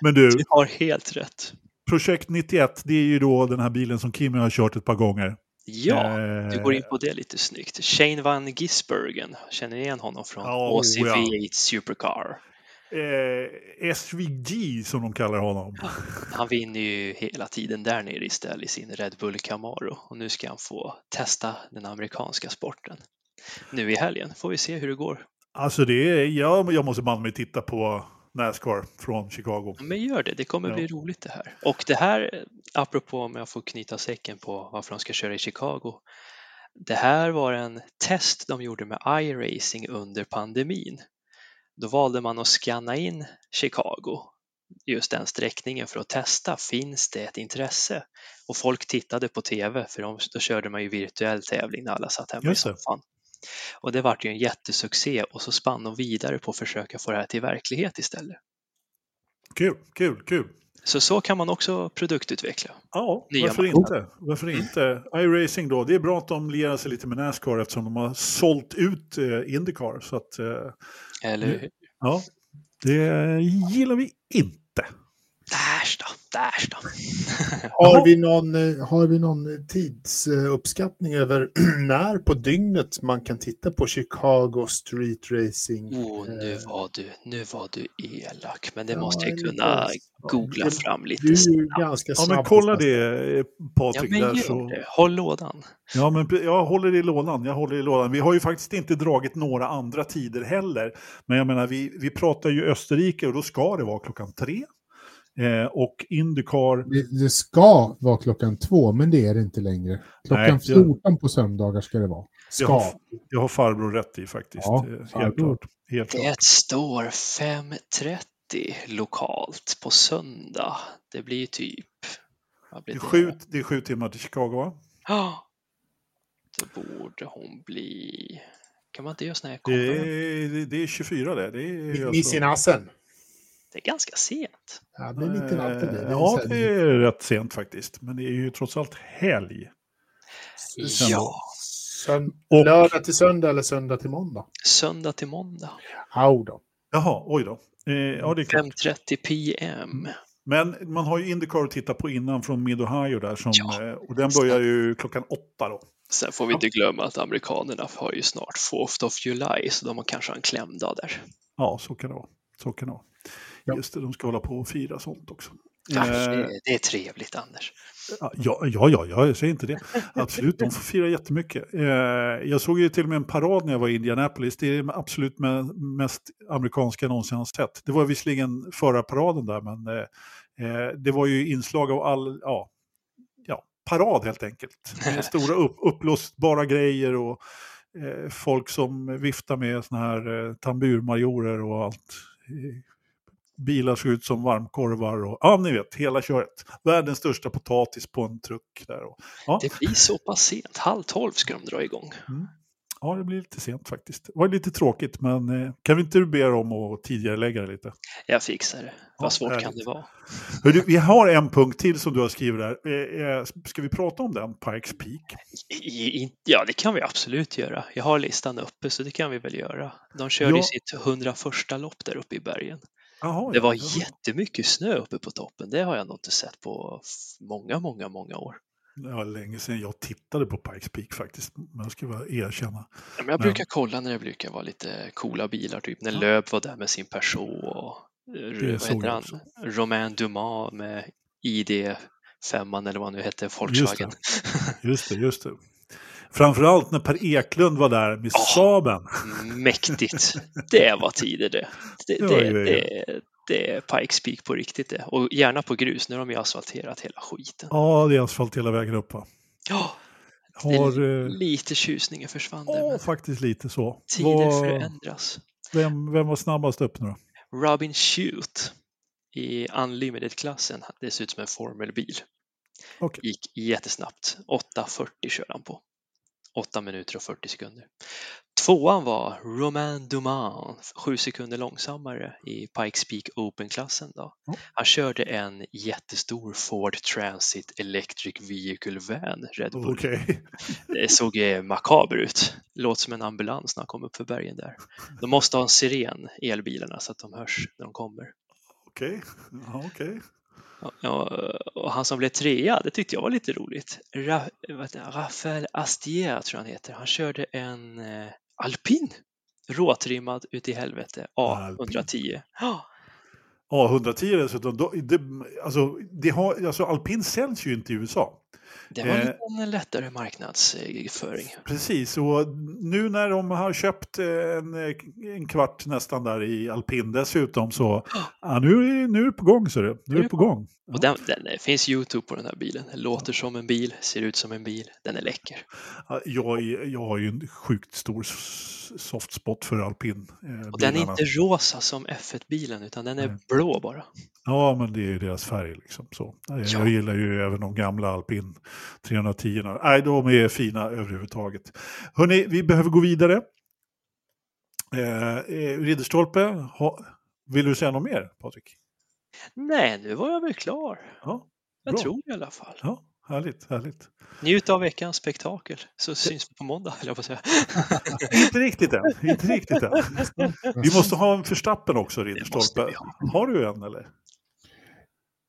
Men du, du har helt rätt. Projekt 91, det är ju då den här bilen som Kimi har kört ett par gånger. Ja, du går in på det lite snyggt. Shane van Gisbergen, känner ni igen honom från oh, OCV8 ja. Supercar? Eh, SVG som de kallar honom. Han vinner ju hela tiden där nere istället i sin Red Bull Camaro och nu ska han få testa den amerikanska sporten. Nu i helgen får vi se hur det går. Alltså det är, ja, jag måste banne mig titta på Nascar från Chicago. Men gör det, det kommer ja. bli roligt det här. Och det här, apropå om jag får knyta säcken på varför de ska köra i Chicago. Det här var en test de gjorde med iRacing under pandemin. Då valde man att scanna in Chicago, just den sträckningen för att testa, finns det ett intresse? Och folk tittade på tv, för då körde man ju virtuell tävling när alla satt hemma i soffan. Och det vart ju en jättesuccé och så spann de vidare på att försöka få det här till verklighet istället. Kul, kul, kul. Så så kan man också produktutveckla. Ja, varför inte? varför inte? iRacing då, det är bra att de lierar sig lite med Nascar eftersom de har sålt ut eh, Indycar. Så att, eh, Eller hur? Ja, det gillar vi inte. Därs då, därs då. har, vi någon, eh, har vi någon tidsuppskattning över när på dygnet man kan titta på Chicago Street Racing? Oh, nu var du, nu var du elak, men det ja, måste jag kunna googla fram lite du snabbt. Ganska snabbt. Ja, men kolla det eh, Patrik. Ja, men där, så... det. Håll lådan. Ja, men jag håller i lådan. Jag håller i lådan. Vi har ju faktiskt inte dragit några andra tider heller. Men jag menar, vi, vi pratar ju Österrike och då ska det vara klockan tre. Eh, och Indycar... Det, det, ska vara klockan två, men det är det inte längre. Klockan Nej, 14 jag... på söndagar ska det vara. Ska. Jag har, jag har farbror rätt i faktiskt. Ja, eh, helt klart. Helt klart. Det står 5.30 lokalt på söndag. Det blir typ... Blir det, är sju, det är sju timmar till Chicago, va? Ja. Då borde hon bli... Kan man inte göra sådana här det är, det är 24 det. det är alltså... i nassen. Det är ganska sent. Ja, det är lite alltid det. det ja, det är rätt sent faktiskt. Men det är ju trots allt helg. Ja. Sön och... Lördag till söndag eller söndag till måndag? Söndag till måndag. Au då. Jaha, oj då. Eh, ja, 5.30 PM. Men man har ju Indycar att titta på innan från Mid-Ohio där. Som, ja. Eh, och den börjar ju klockan åtta då. Sen får vi inte glömma att amerikanerna har ju snart 4th of July, så de har kanske en klämdag där. Ja, så kan det vara. Så kan det vara. Ja. Just det, de ska hålla på och fira sånt också. Ja, eh, det är trevligt, Anders. Ja, ja, ja, ja, jag säger inte det. Absolut, de får fira jättemycket. Eh, jag såg ju till och med en parad när jag var i Indianapolis. Det är absolut mest amerikanska jag någonsin har sett. Det var visserligen förra paraden där, men eh, det var ju inslag av all, ja, ja parad helt enkelt. Stora upp, uppblåsbara grejer och folk som viftar med såna här tamburmajorer och allt bilar såg ut som varmkorvar och ja, ni vet, hela köret. Världens största potatis på en truck där. Och, ja. Det blir så pass sent, halv tolv ska de dra igång. Mm. Ja, det blir lite sent faktiskt. Det var lite tråkigt, men eh, kan vi inte be om att tidigare lägga det lite? Jag fixar det. Vad Ja, svårt härligt. kan det vara? Hörru, vi har en punkt till som du har skrivit där. Eh, eh, Ska vi prata om den, Pikes Peak? I, i, ja, det kan vi absolut göra. Jag har listan uppe, så det kan vi väl göra. De körde Ja. ju sitt 101 lopp där uppe i bergen. Jaha, Det var ja. jättemycket snö uppe på toppen. Det har jag nog inte sett på många, många, många år. Det var länge sedan jag tittade på Pikes Peak faktiskt. Men jag ska bara erkänna. Ja, Men jag brukar kolla när det brukar vara lite coola bilar, typ när Ja. Lööf var där med sin Peugeot och eh, vad heter han? också. Romain Dumas med ID 5 eller vad han nu hette, Volkswagen. Just det, just det. Framförallt när Per Eklund var där med Ja. Saaben. Mäktigt! Det var tider det. Det, Ja, det, ja, ja. det, det är Pikes Peak på riktigt det. Och gärna på grus, nu har de ju asfalterat hela skiten. Ja, det är asfalt hela vägen upp va? Ja, det Har... eh, lite tjusningen försvann där, Ja, faktiskt lite så. tider Vad- förändras. vem, vem var snabbast upp nu då? Robin Shoot i Unlimited-klassen, det ser ut som en formelbil. Okej. Gick jättesnabbt. 8.40 körde han på. 8 minuter och 40 sekunder. Tvåan var Romain Dumas, 7 sekunder långsammare i Pikes Peak Open-klassen. Då. Han körde en jättestor Ford Transit Electric Vehicle Van, Red Bull. Okej. Det såg eh, makaber ut. Låt som en ambulans när han kom upp för bergen där. De måste ha en siren, elbilarna, så att de hörs när de kommer. Okej. Ja, okej. Ja, och han som blev trea, det tyckte jag var lite roligt. Ra? Rafael Astier tror jag han heter. Han körde en eh, alpin, råtrimmad ut i helvete, A110. Ja, Ja, 110 dessutom. Då, det, alltså, det har, alltså, alpin säljs ju inte i USA. Det var Eh. en lättare marknadsföring. Precis, och nu när de har köpt eh, en, en kvart nästan där i alpin dessutom så ja, nu, är, nu är det på gång. Så det. Nu är det på gång. Och den, den eh, finns Youtube på den här bilen. Låter som en bil, ser ut som en bil, den är läcker. Ja, Jag, jag har ju en sjukt stor soft spot för alpin. Eh, Och den är inte rosa som F1-bilen utan den är Nej. blå bara. Ja, men det är ju deras färg. Liksom, så. Jag, Ja. jag gillar ju även de gamla alpin 310. Nej, de är fina överhuvudtaget. Hörni, vi behöver gå vidare. Eh, eh, Ridderstolpe, ha, vill du säga något mer, Patrik? Nej, nu var jag väl klar. Ja, Jag tror i alla fall. ja, härligt, härligt. Njut av veckans spektakel så syns vi på måndag, höll jag på att säga. inte riktigt än, inte riktigt än. Vi måste ha en förstappen också, Ridderstolpe. Har du en eller?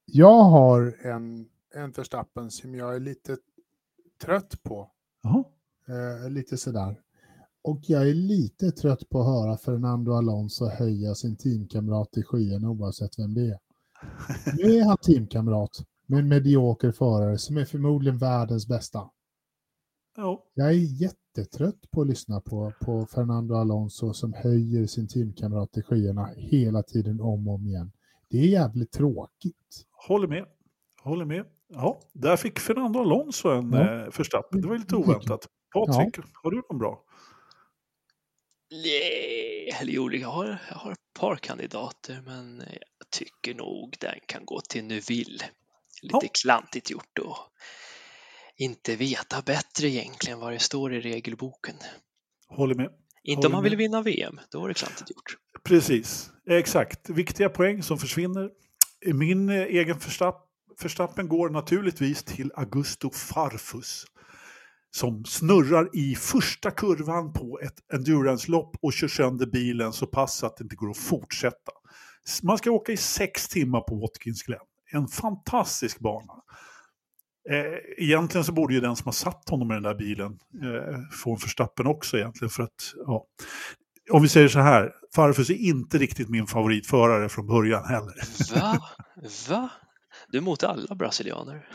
Jag har en, en Verstappen som jag är lite trött på. Eh, lite sådär. Och jag är lite trött på att höra Fernando Alonso höja sin teamkamrat i skyarna oavsett vem det är. Nu är han teamkamrat med en medioker förare som är förmodligen världens bästa. Ja, Jag är jättetrött på att lyssna på, på Fernando Alonso som höjer sin teamkamrat i skyarna hela tiden om och om igen. Det är jävligt tråkigt. håller med. Håller med. Ja, där fick Fernando Alonso en Ja. eh, förstappen. Det var ju lite oväntat. Patrik, har du någon bra? Nej, eller jo, jag har, jag har ett par kandidater, men jag tycker nog den kan gå till Neuville. Lite Ja. klantigt gjort och inte veta bättre egentligen vad det står i regelboken. Håller med. Inte Håller om man med. vill vinna VM, då var det klantigt gjort. Precis, exakt. Viktiga poäng som försvinner. Min eh, egen förstapp, förstappen går naturligtvis till Augusto Farfus. Som snurrar i första kurvan på ett endurance-lopp och kör sönder bilen så pass att det inte går att fortsätta. Man ska åka i sex timmar på Watkins Glen. En fantastisk bana. Eh, egentligen så borde ju den som har satt honom i den där bilen eh, få en förstappen också egentligen för att, ja. Om vi säger så här, Farfus är inte riktigt min favoritförare från början heller. Va? Va? Du är emot alla brasilianer.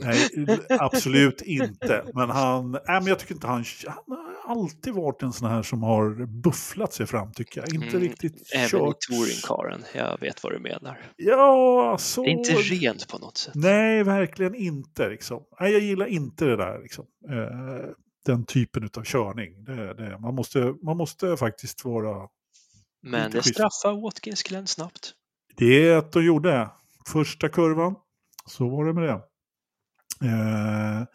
Nej, absolut inte. Men han, nej, men jag tycker inte han, han har alltid varit en sån här som har bufflat sig fram tycker jag. Inte Mm, riktigt Även i kört. touringkaren. Jag vet vad du menar. Ja, så... Det är inte rent på något sätt. Nej, verkligen inte. Liksom. Nej, jag gillar inte det där. Liksom. Eh, den typen av körning. Det, det, man, måste, man måste faktiskt vara... Men det straffar Watkins Glen snabbt. Det är att de gjorde första kurvan. Så var det med det. Eh,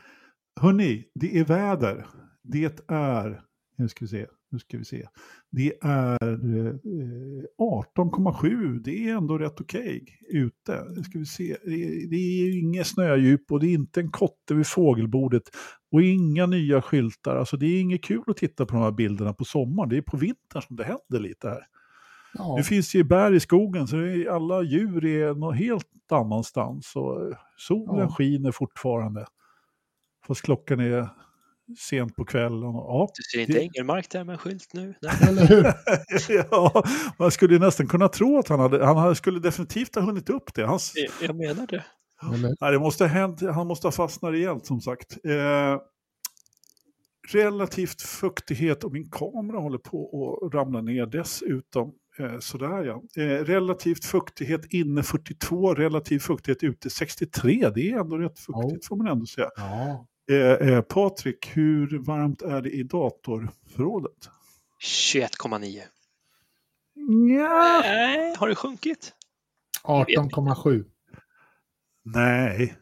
hörni, det är väder. Det är, nu ska vi se, nu ska vi se. Det är eh, 18,7, det är ändå rätt okej okay ute. Nu ska vi se. Det, det är inget snödjup och det är inte en kotte vid fågelbordet. Och inga nya skyltar. Alltså det är inget kul att titta på de här bilderna på sommaren. Det är på vintern som det händer lite här. Ja. Nu finns det ju bär i skogen så alla djur är något helt annanstans. Och solen ja. skiner fortfarande. Fast klockan är sent på kvällen. Ja, du ser inte det... Engelmark där med en skylt nu? ja, man skulle nästan kunna tro att han hade, han skulle definitivt ha hunnit upp det. Hans... Jag menar det. Nej, det måste ha hänt, han måste ha fastnat rejält som sagt. Eh, relativt fuktighet och min kamera håller på att ramla ner dessutom. Eh, sådär ja. Eh, relativt fuktighet inne 42, relativ fuktighet ute 63. Det är ändå rätt fuktigt oh. får man ändå säga. Ja. Eh, Patrik, hur varmt är det i datorförrådet? 21,9. Ja. Nej, har det sjunkit? 18,7. Nej,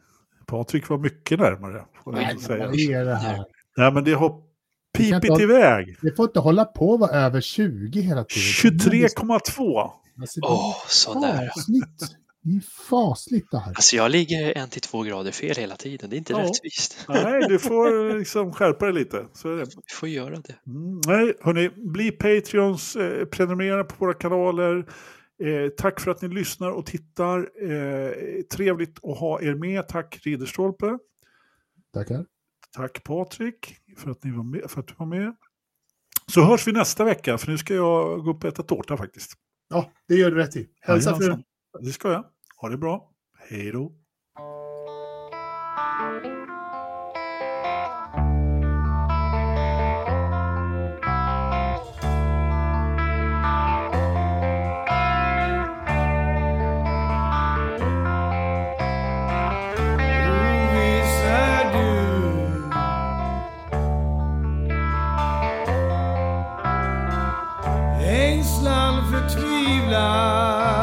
Patrik var mycket närmare. Får Nej, säga. vad är det här? Nej, men det har pipit iväg. Det får inte hålla på att vara över 20 hela tiden. 23,2. Alltså, Åh, oh, så nära. Det är fasligt det här. Alltså jag ligger en till två grader fel hela tiden. Det är inte ja. rättvist. Nej, du får liksom skärpa dig lite. Så är det. Vi får göra det. Mm, nej, hörni, bli Patreons, eh, prenumerera på våra kanaler. Eh, tack för att ni lyssnar och tittar. Eh, trevligt att ha er med. Tack Ridderstolpe. Tackar. Tack Patrik för att, ni var med, för att du var med. Så hörs vi nästa vecka, för nu ska jag gå upp och äta tårta faktiskt. Ja, det gör du rätt i. Hälsa frun. Det ska jag. Ha det bra. Hej då. Förtvivlan